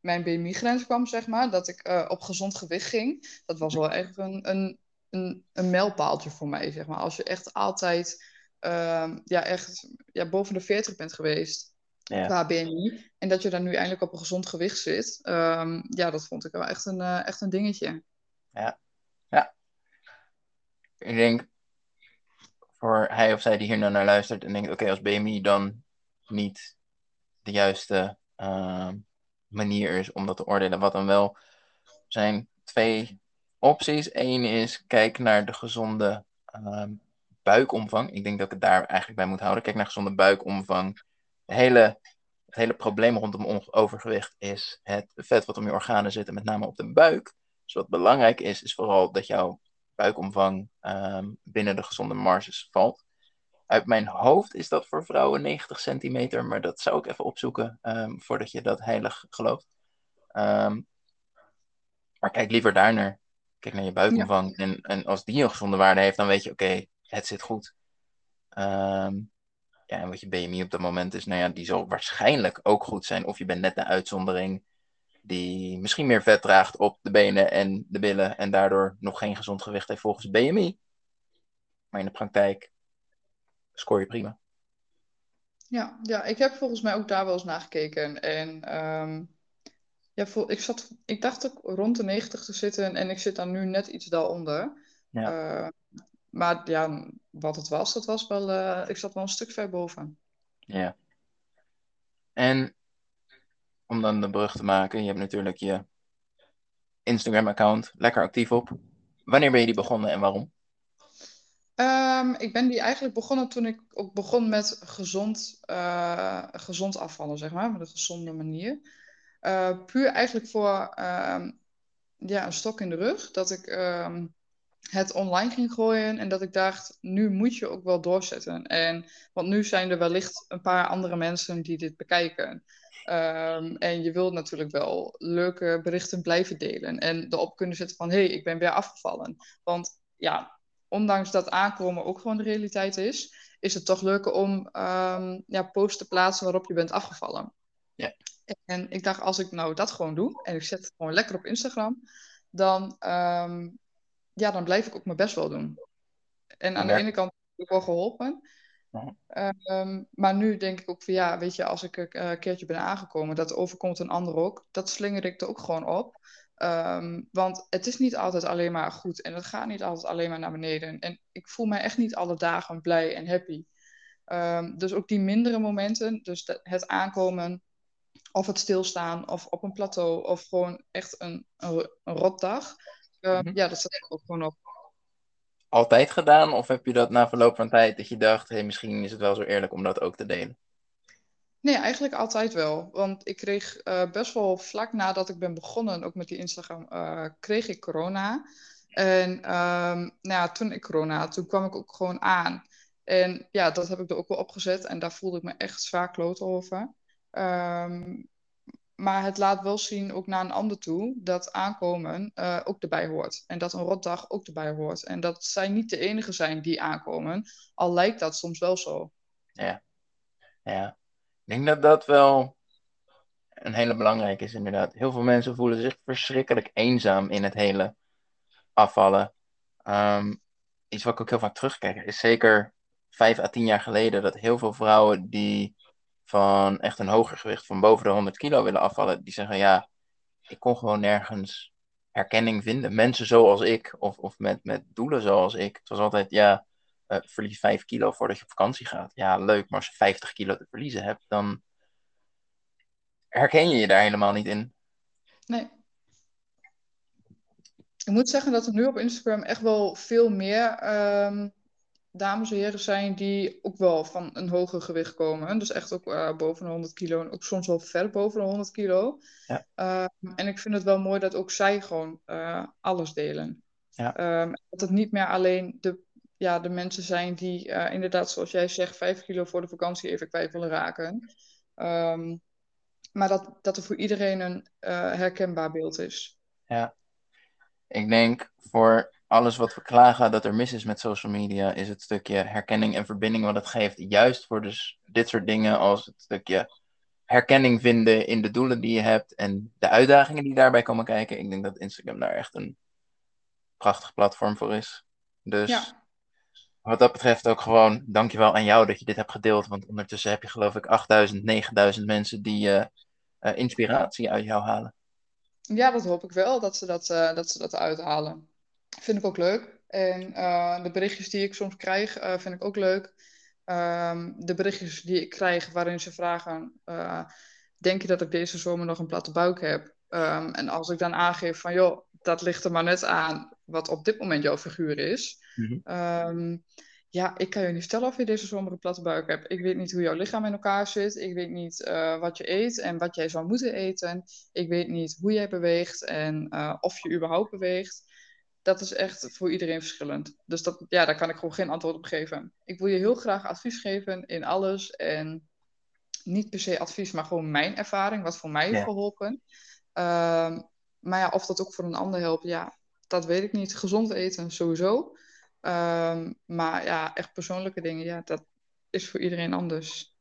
mijn BMI-grens kwam, zeg maar, dat ik op gezond gewicht ging, dat was wel echt een, een, een, een mijlpaaltje voor mij, zeg maar. Als je echt altijd uh, ja, echt ja, boven de 40 bent geweest ja. qua BMI. En dat je dan nu eindelijk op een gezond gewicht zit. Um, ja, dat vond ik wel echt een, uh, echt een dingetje. Ja. ja. Ik denk voor hij of zij die hier nou naar luistert en denkt: oké, okay, als BMI dan niet de juiste uh, manier is om dat te oordelen, wat dan wel zijn twee opties. Eén is kijk naar de gezonde um, buikomvang. Ik denk dat ik het daar eigenlijk bij moet houden. Kijk naar gezonde buikomvang. Het hele, het hele probleem rondom overgewicht is het vet wat om je organen zit, en met name op de buik. Dus wat belangrijk is, is vooral dat jouw buikomvang um, binnen de gezonde marges valt. Uit mijn hoofd is dat voor vrouwen 90 centimeter, maar dat zou ik even opzoeken um, voordat je dat heilig gelooft. Um, maar kijk liever daar naar. Kijk naar je buikomvang. Ja. En, en als die een gezonde waarde heeft, dan weet je, oké, okay, het zit goed. Um, ja, en wat je BMI op dat moment is, nou ja, die zal waarschijnlijk ook goed zijn. Of je bent net de uitzondering die misschien meer vet draagt op de benen en de billen en daardoor nog geen gezond gewicht heeft volgens BMI. Maar in de praktijk scoor je prima. Ja, ja, ik heb volgens mij ook daar wel eens naar gekeken. En ehm, ja, ik, zat, ik dacht ook rond de 90 te zitten en ik zit dan nu net iets daaronder. Ja. Uh, maar ja, wat het was, dat was wel, uh, ik zat wel een stuk ver boven. Ja. En om dan de brug te maken, je hebt natuurlijk je Instagram-account lekker actief op. Wanneer ben je die begonnen en waarom? Um, ik ben die eigenlijk begonnen toen ik ook begon met gezond, uh, gezond afvallen, zeg maar, met een gezonde manier. Uh, puur eigenlijk voor uh, ja, een stok in de rug, dat ik ehm, het online ging gooien en dat ik dacht, nu moet je ook wel doorzetten. En, want nu zijn er wellicht een paar andere mensen die dit bekijken. Um, en je wilt natuurlijk wel leuke berichten blijven delen en erop kunnen zetten van, hé, hey, ik ben weer afgevallen. Want ja, ondanks dat aankomen ook gewoon de realiteit is, is het toch leuker om um, ja, posts te plaatsen waarop je bent afgevallen. Ja. En ik dacht, als ik nou dat gewoon doe en ik zet het gewoon lekker op Instagram, dan, um, ja, dan blijf ik ook mijn best wel doen. En aan ja. de ene kant heb ik wel geholpen. Ja. Um, maar nu denk ik ook van ja, weet je, als ik een keertje ben aangekomen, dat overkomt een ander ook, dat slinger ik er ook gewoon op. Um, want het is niet altijd alleen maar goed en het gaat niet altijd alleen maar naar beneden. En ik voel mij echt niet alle dagen blij en happy. Um, dus ook die mindere momenten, dus de, het aankomen of het stilstaan of op een plateau of gewoon echt een, een, een rotdag. Um, mm-hmm. Ja, dat ik ook gewoon op. Altijd gedaan of heb je dat na verloop van tijd dat je dacht, hé, hey, misschien is het wel zo eerlijk om dat ook te delen? Nee, eigenlijk altijd wel. Want ik kreeg uh, best wel vlak nadat ik ben begonnen, ook met die Instagram, uh, kreeg ik corona. En um, nou ja, toen ik corona had, toen kwam ik ook gewoon aan. En ja, dat heb ik er ook wel opgezet. En daar voelde ik me echt zwaar kloot over. Um, maar het laat wel zien, ook naar een ander toe, dat aankomen uh, ook erbij hoort. En dat een rotdag ook erbij hoort. En dat zij niet de enige zijn die aankomen. Al lijkt dat soms wel zo. Ja, ja. Ik denk dat dat wel een hele belangrijke is, inderdaad. Heel veel mensen voelen zich verschrikkelijk eenzaam in het hele afvallen. Um, iets wat ik ook heel vaak terugkijk, is zeker vijf à tien jaar geleden dat heel veel vrouwen die van echt een hoger gewicht van boven de 100 kilo willen afvallen, die zeggen ja, ik kon gewoon nergens herkenning vinden. Mensen zoals ik, of, of met, met doelen zoals ik. Het was altijd ja, uh, verlies 5 kilo voordat je op vakantie gaat. Ja, leuk, maar als je 50 kilo te verliezen hebt, dan herken je je daar helemaal niet in. Nee. Ik moet zeggen dat er nu op Instagram echt wel veel meer um, dames en heren zijn die ook wel van een hoger gewicht komen. Dus echt ook uh, boven de 100 kilo en ook soms wel ver boven de 100 kilo. Ja. Uh, en ik vind het wel mooi dat ook zij gewoon uh, alles delen. Ja. Um, dat het niet meer alleen de ja, de mensen zijn die uh, inderdaad, zoals jij zegt, vijf kilo voor de vakantie even kwijt willen raken. Um, maar dat, dat er voor iedereen een herkenbaar beeld is. Ja, ik denk voor alles wat we klagen dat er mis is met social media, is het stukje herkenning en verbinding wat het geeft. Juist voor dus dit soort dingen als het stukje herkenning vinden in de doelen die je hebt en de uitdagingen die daarbij komen kijken. Ik denk dat Instagram daar echt een prachtig platform voor is. Dus ja wat dat betreft ook gewoon dankjewel aan jou dat je dit hebt gedeeld. Want ondertussen heb je geloof ik 8000, 9000 mensen die uh, uh, inspiratie uit jou halen. Ja, dat hoop ik wel, dat ze dat, uh, dat, ze dat uithalen. Vind ik ook leuk. En de berichtjes die ik soms krijg, vind ik ook leuk. Um, de berichtjes die ik krijg waarin ze vragen... denk je dat ik deze zomer nog een platte buik heb? Um, en als ik dan aangeef van... joh, dat ligt er maar net aan wat op dit moment jouw figuur is. Mm-hmm. Um, ja, ik kan je niet vertellen of je deze zomer een platte buik hebt. Ik weet niet hoe jouw lichaam in elkaar zit. Ik weet niet uh, wat je eet en wat jij zou moeten eten. Ik weet niet hoe jij beweegt en uh, of je überhaupt beweegt. Dat is echt voor iedereen verschillend. Dus dat, ja, daar kan ik gewoon geen antwoord op geven. Ik wil je heel graag advies geven in alles. En niet per se advies, maar gewoon mijn ervaring, wat voor mij heeft Ja. geholpen. Um, maar ja, of dat ook voor een ander helpt, ja, dat weet ik niet. Gezond eten sowieso. Um, maar ja, echt persoonlijke dingen, ja, dat is voor iedereen anders.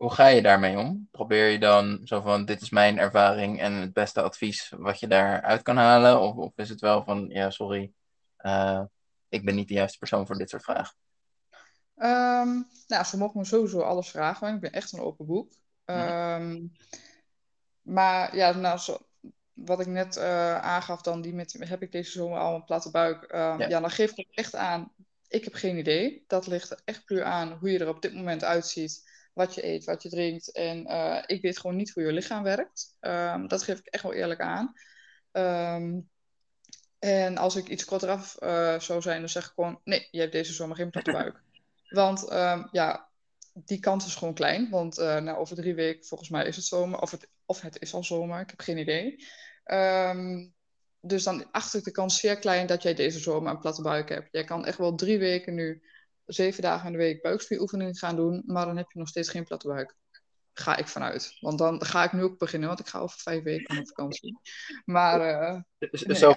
Hoe ga je daarmee om? Probeer je dan zo van, dit is mijn ervaring en het beste advies wat je daaruit kan halen? Of, of is het wel van, ja, sorry, uh, ik ben niet de juiste persoon voor dit soort vragen? Ehm, nou, ze mogen me sowieso alles vragen, want ik ben echt een open boek. Ehm, maar ja, nou, zo, wat ik net uh, aangaf, dan die met, heb ik deze zomer al een platte buik. Ehm, ja. dan geef ik het echt aan, ik heb geen idee. Dat ligt echt puur aan hoe je er op dit moment uitziet. Wat je eet, wat je drinkt. En uh, ik weet gewoon niet hoe je lichaam werkt. dat geef ik echt wel eerlijk aan. en als ik iets korteraf uh, zou zijn, dan zeg ik gewoon: nee, je hebt deze zomer geen platte buik. Want um, ja, die kans is gewoon klein. Want uh, nou, over drie weken, volgens mij, is het zomer. Of het, of het is al zomer, ik heb geen idee. Um, dus dan acht ik de kans zeer klein dat jij deze zomer een platte buik hebt. Jij kan echt wel drie weken nu, zeven dagen in de week, buikspieroefeningen gaan doen. Maar dan heb je nog steeds geen platte buik. Ga ik vanuit. Want dan ga ik nu ook beginnen, want ik ga over vijf weken op vakantie. Maar uh, nee, Zo,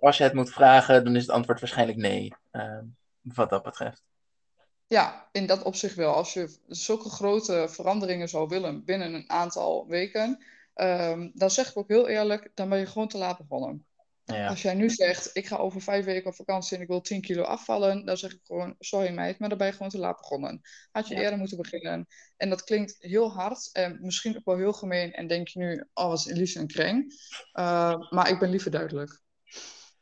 als je het moet vragen, dan is het antwoord waarschijnlijk nee. Uh, wat dat betreft. Ja, in dat opzicht wel. Als je zulke grote veranderingen zou willen binnen een aantal weken, um, dan zeg ik ook heel eerlijk, dan ben je gewoon te laat begonnen. Ja. Als jij nu zegt, ik ga over vijf weken op vakantie en ik wil 10 kilo afvallen, dan zeg ik gewoon, sorry meid, maar dan ben je gewoon te laat begonnen. Had je eerder moeten beginnen. En dat klinkt heel hard en misschien ook wel heel gemeen en denk je nu, oh wat is Elise een kreng. Uh, maar ik ben liever duidelijk.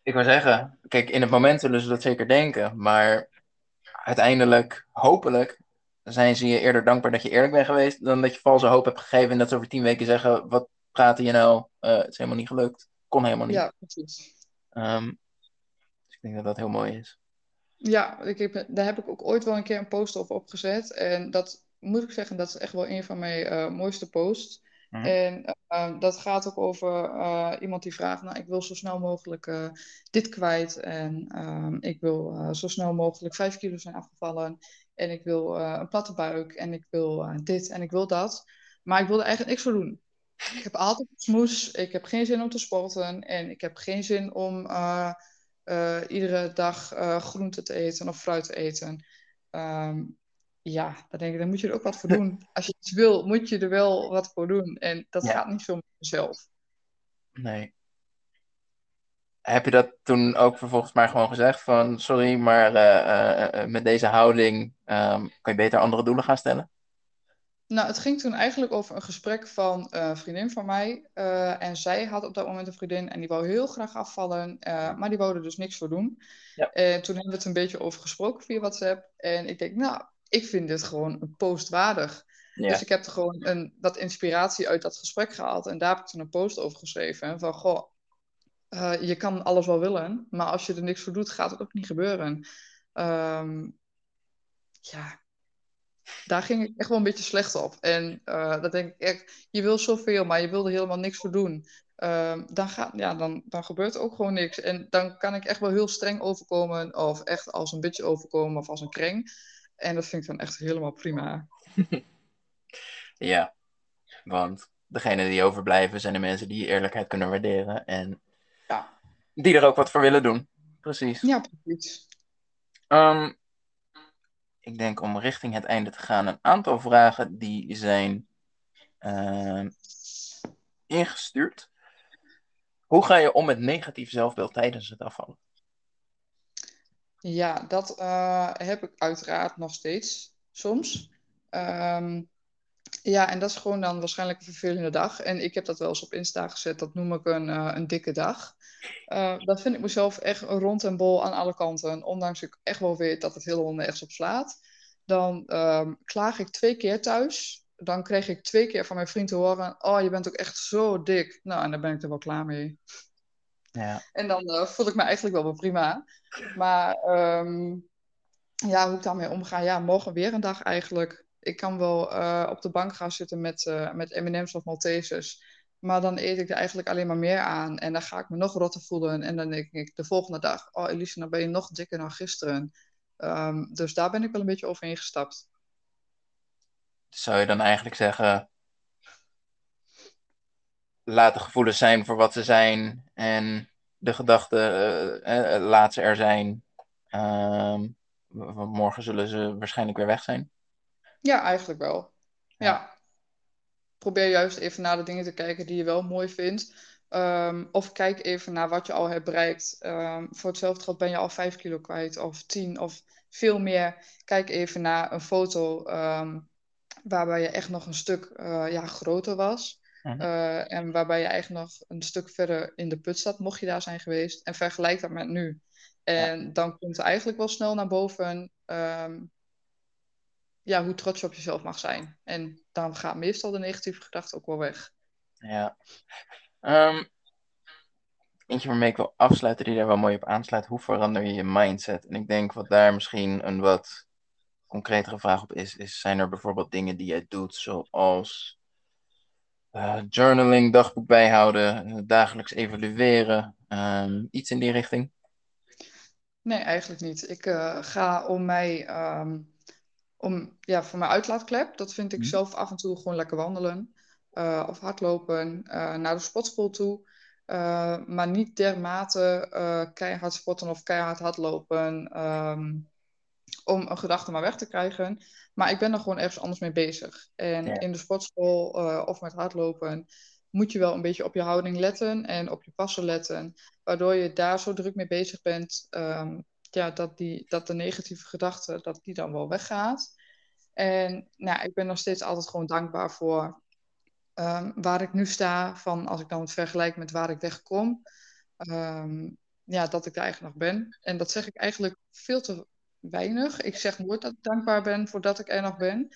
Ik wil zeggen, kijk, in het moment zullen ze dat zeker denken, maar uiteindelijk, hopelijk, zijn ze je eerder dankbaar dat je eerlijk bent geweest, dan dat je valse hoop hebt gegeven en dat ze over tien weken zeggen, wat praten je nou? Uh, het is helemaal niet gelukt. Kon helemaal niet. Ja, precies. Um, dus ik denk dat dat heel mooi is. Ja, ik heb, daar heb ik ook ooit wel een keer een post op opgezet. En dat moet ik zeggen, dat is echt wel een van mijn uh, mooiste posts. Mhm. En uh, dat gaat ook over uh, iemand die vraagt, nou, ik wil zo snel mogelijk uh, dit kwijt. En ehm, ik wil zo snel mogelijk vijf kilo zijn afgevallen. En ik wil een platte buik. En ik wil dit en ik wil dat. Maar ik wil er eigenlijk niks voor doen. Ik heb altijd smoes. Ik heb geen zin om te sporten. En ik heb geen zin om iedere dag groente te eten of fruit te eten. Um, ja, dan denk ik, dan moet je er ook wat voor doen. Als je iets wil, moet je er wel wat voor doen. En dat gaat niet zo met jezelf. Nee. Heb je dat toen ook vervolgens maar gewoon gezegd van sorry, maar uh, uh, met deze houding um, kan je beter andere doelen gaan stellen? Nou, het ging toen eigenlijk over een gesprek van een vriendin van mij. Uh, en zij had op dat moment een vriendin en die wou heel graag afvallen, uh, maar die wou er dus niks voor doen. Ja. En toen hebben we het een beetje over gesproken via WhatsApp. En ik denk, nou, ik vind dit gewoon een post waardig. Dus ik heb er gewoon een, wat inspiratie uit dat gesprek gehaald. En daar heb ik toen een post over geschreven. Van, goh, uh, je kan alles wel willen, maar als je er niks voor doet, gaat het ook niet gebeuren. Um, ja, daar ging ik echt wel een beetje slecht op. En uh, dat denk ik echt, je wil zoveel, maar je wil er helemaal niks voor doen. Um, dan, gaat, ja, dan, dan gebeurt er ook gewoon niks. En dan kan ik echt wel heel streng overkomen, of echt als een beetje overkomen, of als een kreng. En dat vind ik dan echt helemaal prima. ja, want degene die overblijven zijn de mensen die eerlijkheid kunnen waarderen en ja. die er ook wat voor willen doen. Precies. Ja, precies. Um, ik denk om richting het einde te gaan, een aantal vragen die zijn uh, ingestuurd. Hoe ga je om met negatief zelfbeeld tijdens het afvallen? Ja, dat uh, heb ik uiteraard nog steeds soms. Um, ja, en dat is gewoon dan waarschijnlijk een vervelende dag. En ik heb dat wel eens op Insta gezet, dat noem ik een, uh, een dikke dag. Uh, dat vind ik mezelf echt rond en bol aan alle kanten. Ondanks ik echt wel weet dat het helemaal nergens op slaat. Dan um, klaag ik twee keer thuis. Dan kreeg ik twee keer van mijn vriend te horen: Oh, je bent ook echt zo dik. Nou, en daar ben ik er wel klaar mee. Ja. En dan uh, voel ik me eigenlijk wel weer prima. Maar um, ja, hoe ik daarmee omga, ja, morgen weer een dag eigenlijk. Ik kan wel uh, op de bank gaan zitten met, uh, met M&M's of Maltesers. Maar dan eet ik er eigenlijk alleen maar meer aan. En dan ga ik me nog rotter voelen. En dan denk ik de volgende dag... Oh Elise, dan ben je nog dikker dan gisteren. Um, dus daar ben ik wel een beetje overheen gestapt. Zou je dan eigenlijk zeggen... Laat de gevoelens zijn voor wat ze zijn. En de gedachten uh, uh, laat ze er zijn. Want morgen zullen ze waarschijnlijk weer weg zijn. Ja, eigenlijk wel. Ja. ja. Probeer juist even naar de dingen te kijken die je wel mooi vindt. Ehm, of kijk even naar wat je al hebt bereikt. Ehm, voor hetzelfde geld ben je al 5 kilo kwijt, of 10 of veel meer. Kijk even naar een foto ehm, waarbij je echt nog een stuk eh, ja, groter was. Mhm. Eh, en waarbij je eigenlijk nog een stuk verder in de put zat, mocht je daar zijn geweest. En vergelijk dat met nu. En dan komt er eigenlijk wel snel naar boven ja, hoe trots je op jezelf mag zijn. En dan gaat meestal de negatieve gedachte ook wel weg. Ja. Ehm, eentje waarmee ik wil afsluiten, die daar wel mooi op aansluit. Hoe verander je je mindset? En ik denk wat daar misschien een wat concretere vraag op is, is zijn er bijvoorbeeld dingen die jij doet, zoals eh, journaling, dagboek bijhouden, dagelijks evalueren, ehm, iets in die richting? Nee, eigenlijk niet. Ik eh, ga om mij, ehm, om, ja, voor mijn uitlaatklep, dat vind ik Mhm. zelf af en toe gewoon lekker wandelen eh, of hardlopen, eh, naar de sportschool toe. Eh, maar niet dermate keihard sporten of keihard hardlopen ehm, om een gedachte maar weg te krijgen. Maar ik ben er gewoon ergens anders mee bezig. En Ja. in de sportschool of met hardlopen moet je wel een beetje op je houding letten en op je passen letten. Waardoor je daar zo druk mee bezig bent, ehm, ja, dat, die, dat de negatieve gedachte, dat die dan wel weggaat. En nou, ik ben nog steeds altijd gewoon dankbaar voor ehm, waar ik nu sta. Van als ik dan vergelijk met waar ik wegkom. ehm, ja, dat ik daar eigenlijk nog ben. En dat zeg ik eigenlijk veel te weinig. Ik zeg nooit dat ik dankbaar ben voordat ik er nog ben.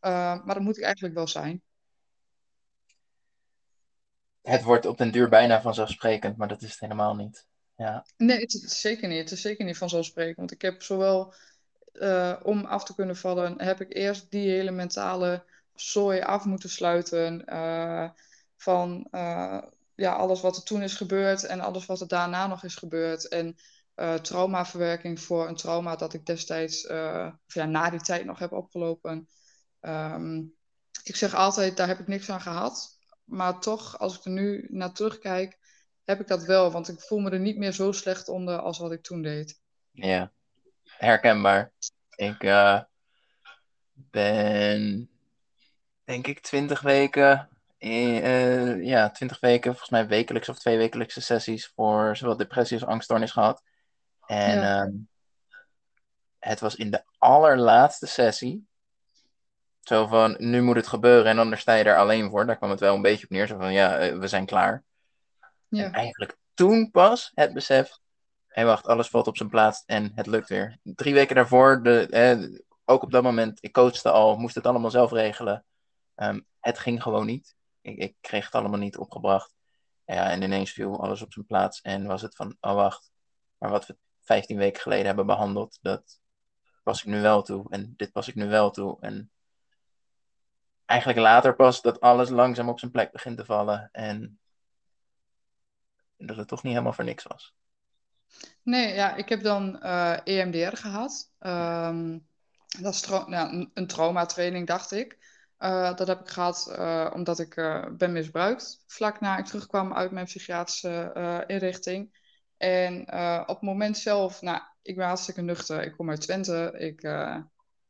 Uh, maar dat moet ik eigenlijk wel zijn. Het wordt op den duur bijna vanzelfsprekend, maar dat is het helemaal niet. Ja. Nee, het is zeker niet. Het is zeker niet vanzelfsprekend. Want ik heb zowel uh, om af te kunnen vallen, heb ik eerst die hele mentale zooi af moeten sluiten. Uh, van uh, ja, alles wat er toen is gebeurd en alles wat er daarna nog is gebeurd. En traumaverwerking voor een trauma dat ik destijds, of ja, na die tijd nog heb opgelopen. Um, ik zeg altijd, daar heb ik niks aan gehad. Maar toch, als ik er nu naar terugkijk, heb ik dat wel. Want ik voel me er niet meer zo slecht onder als wat ik toen deed. Ja, herkenbaar. Ik uh, ben, denk ik, twintig weken uh, ja, twintig weken, volgens mij wekelijks of twee wekelijkse sessies voor zowel depressie als angststoornis gehad. En ja. um, het was in de allerlaatste sessie. Zo van, nu moet het gebeuren en anders sta je er alleen voor. Daar kwam het wel een beetje op neer. Zo van, ja, uh, we zijn klaar. Ja. En eigenlijk toen pas het besef. Hé, wacht, alles valt op zijn plaats en het lukt weer. Drie weken daarvoor, de, ook op dat moment, ik coachte al, moest het allemaal zelf regelen. Um, het ging gewoon niet. Ik, ik, kreeg het allemaal niet opgebracht. Ja, en ineens viel alles op zijn plaats en was het van, oh wacht, maar wat we 15 weken geleden hebben behandeld, dat pas ik nu wel toe. En dit pas ik nu wel toe. En eigenlijk later pas dat alles langzaam op zijn plek begint te vallen. En dat het toch niet helemaal voor niks was. Nee, ja, ik heb dan EMDR gehad. Um, dat is tra nou, een traumatraining, dacht ik. Uh, dat heb ik gehad uh, omdat ik ben misbruikt. Vlak na ik terugkwam uit mijn psychiatrische inrichting. En op het moment zelf, nou, ik ben hartstikke nuchter. Ik kom uit Twente. Ik,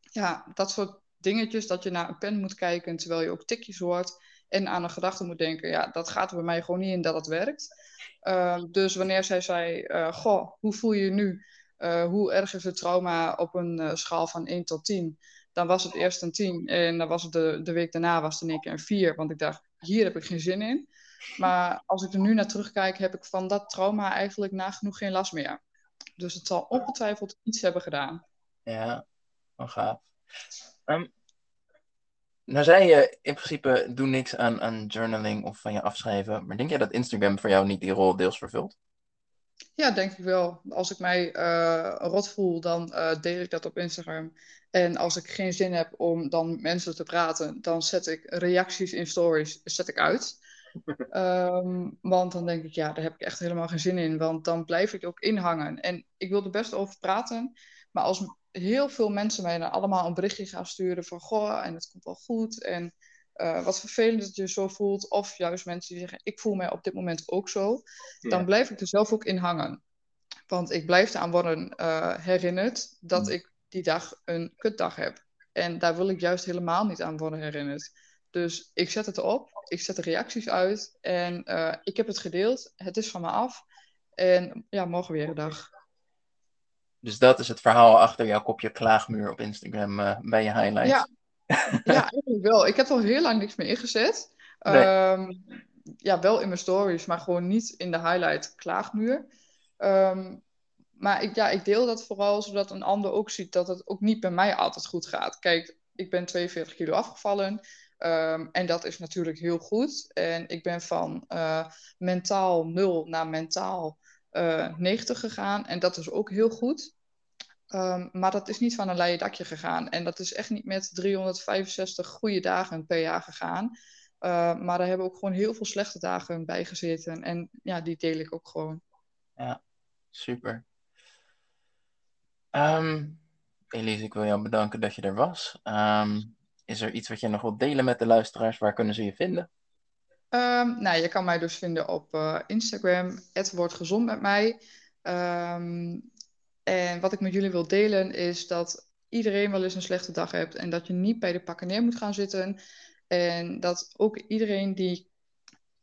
ja, dat soort dingetjes dat je naar een pen moet kijken terwijl je ook tikjes hoort. En aan een gedachte moet denken. Ja, dat gaat er bij mij gewoon niet in dat het werkt. Dus wanneer zij zei, goh, hoe voel je je nu? hoe erg is het trauma op een schaal van 1 tot 10? Dan was het eerst een 10 en dan was het de, de week daarna was het in één keer een 4. Want ik dacht, hier heb ik geen zin in. Maar als ik er nu naar terugkijk, heb ik van dat trauma eigenlijk nagenoeg geen last meer. Dus het zal ongetwijfeld iets hebben gedaan. Ja, wel gaaf. Um, nou zei je in principe, doe niks aan, aan journaling of van je afschrijven. Maar denk jij dat Instagram voor jou niet die rol deels vervult? Ja, denk ik wel. Als ik mij uh, rot voel, dan uh, deel ik dat op Instagram. En als ik geen zin heb om dan met mensen te praten, dan zet ik reacties in stories zet ik uit. um, want dan denk ik, ja, daar heb ik echt helemaal geen zin in. Want dan blijf ik ook inhangen. En ik wil er best over praten. Maar als heel veel mensen mij dan allemaal een berichtje gaan sturen van... Goh, en het komt wel goed. En uh, wat vervelend dat je zo voelt. Of juist mensen die zeggen, ik voel mij op dit moment ook zo. Ja. Dan blijf ik er zelf ook in hangen. Want ik blijf eraan worden uh, herinnerd dat mm. ik die dag een kutdag heb. En daar wil ik juist helemaal niet aan worden herinnerd. Dus ik zet het op ik zet de reacties uit en eh, ik heb het gedeeld. Het is van me af. En ja, morgen weer een dag. Dus dat is het verhaal achter jouw kopje klaagmuur op Instagram uh, bij je highlights. Ja. ja, eigenlijk wel. Ik heb al heel lang niks meer ingezet. Ehm, ja, wel in mijn stories, maar gewoon niet in de highlight klaagmuur. Ehm, maar ik, ja, ik deel dat vooral zodat een ander ook ziet dat het ook niet bij mij altijd goed gaat. Kijk, ik ben 42 kilo afgevallen. Um, en dat is natuurlijk heel goed. En ik ben van uh, mentaal 0 naar mentaal uh, eh, 90 gegaan. En dat is ook heel goed. Um, maar dat is niet van een leien dakje gegaan. En dat is echt niet met 365 goede dagen per jaar gegaan. Uh, maar daar hebben ook gewoon heel veel slechte dagen bij gezeten. En ja, die deel ik ook gewoon. Ja, super. Um, Elise, ik wil jou bedanken dat je er was. Um, is er iets wat je nog wilt delen met de luisteraars? Waar kunnen ze je vinden? Um, nou, je kan mij dus vinden op uh, Instagram. Het wordt gezond met mij. Um, en wat ik met jullie wil delen is dat iedereen wel eens een slechte dag hebt. En dat je niet bij de pakken neer moet gaan zitten. En dat ook iedereen die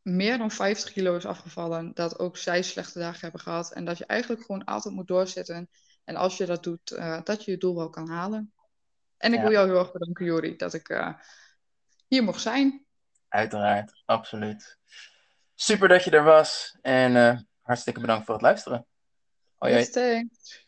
meer dan 50 kilo is afgevallen, dat ook zij slechte dagen hebben gehad. En dat je eigenlijk gewoon altijd moet doorzetten. En als je dat doet, uh, dat je je doel wel kan halen. En ik wil jou heel erg bedanken, Jori, dat ik uh, hier mocht zijn. Uiteraard, absoluut. Super dat je er was. En uh, hartstikke bedankt voor het luisteren. Hoi, thanks.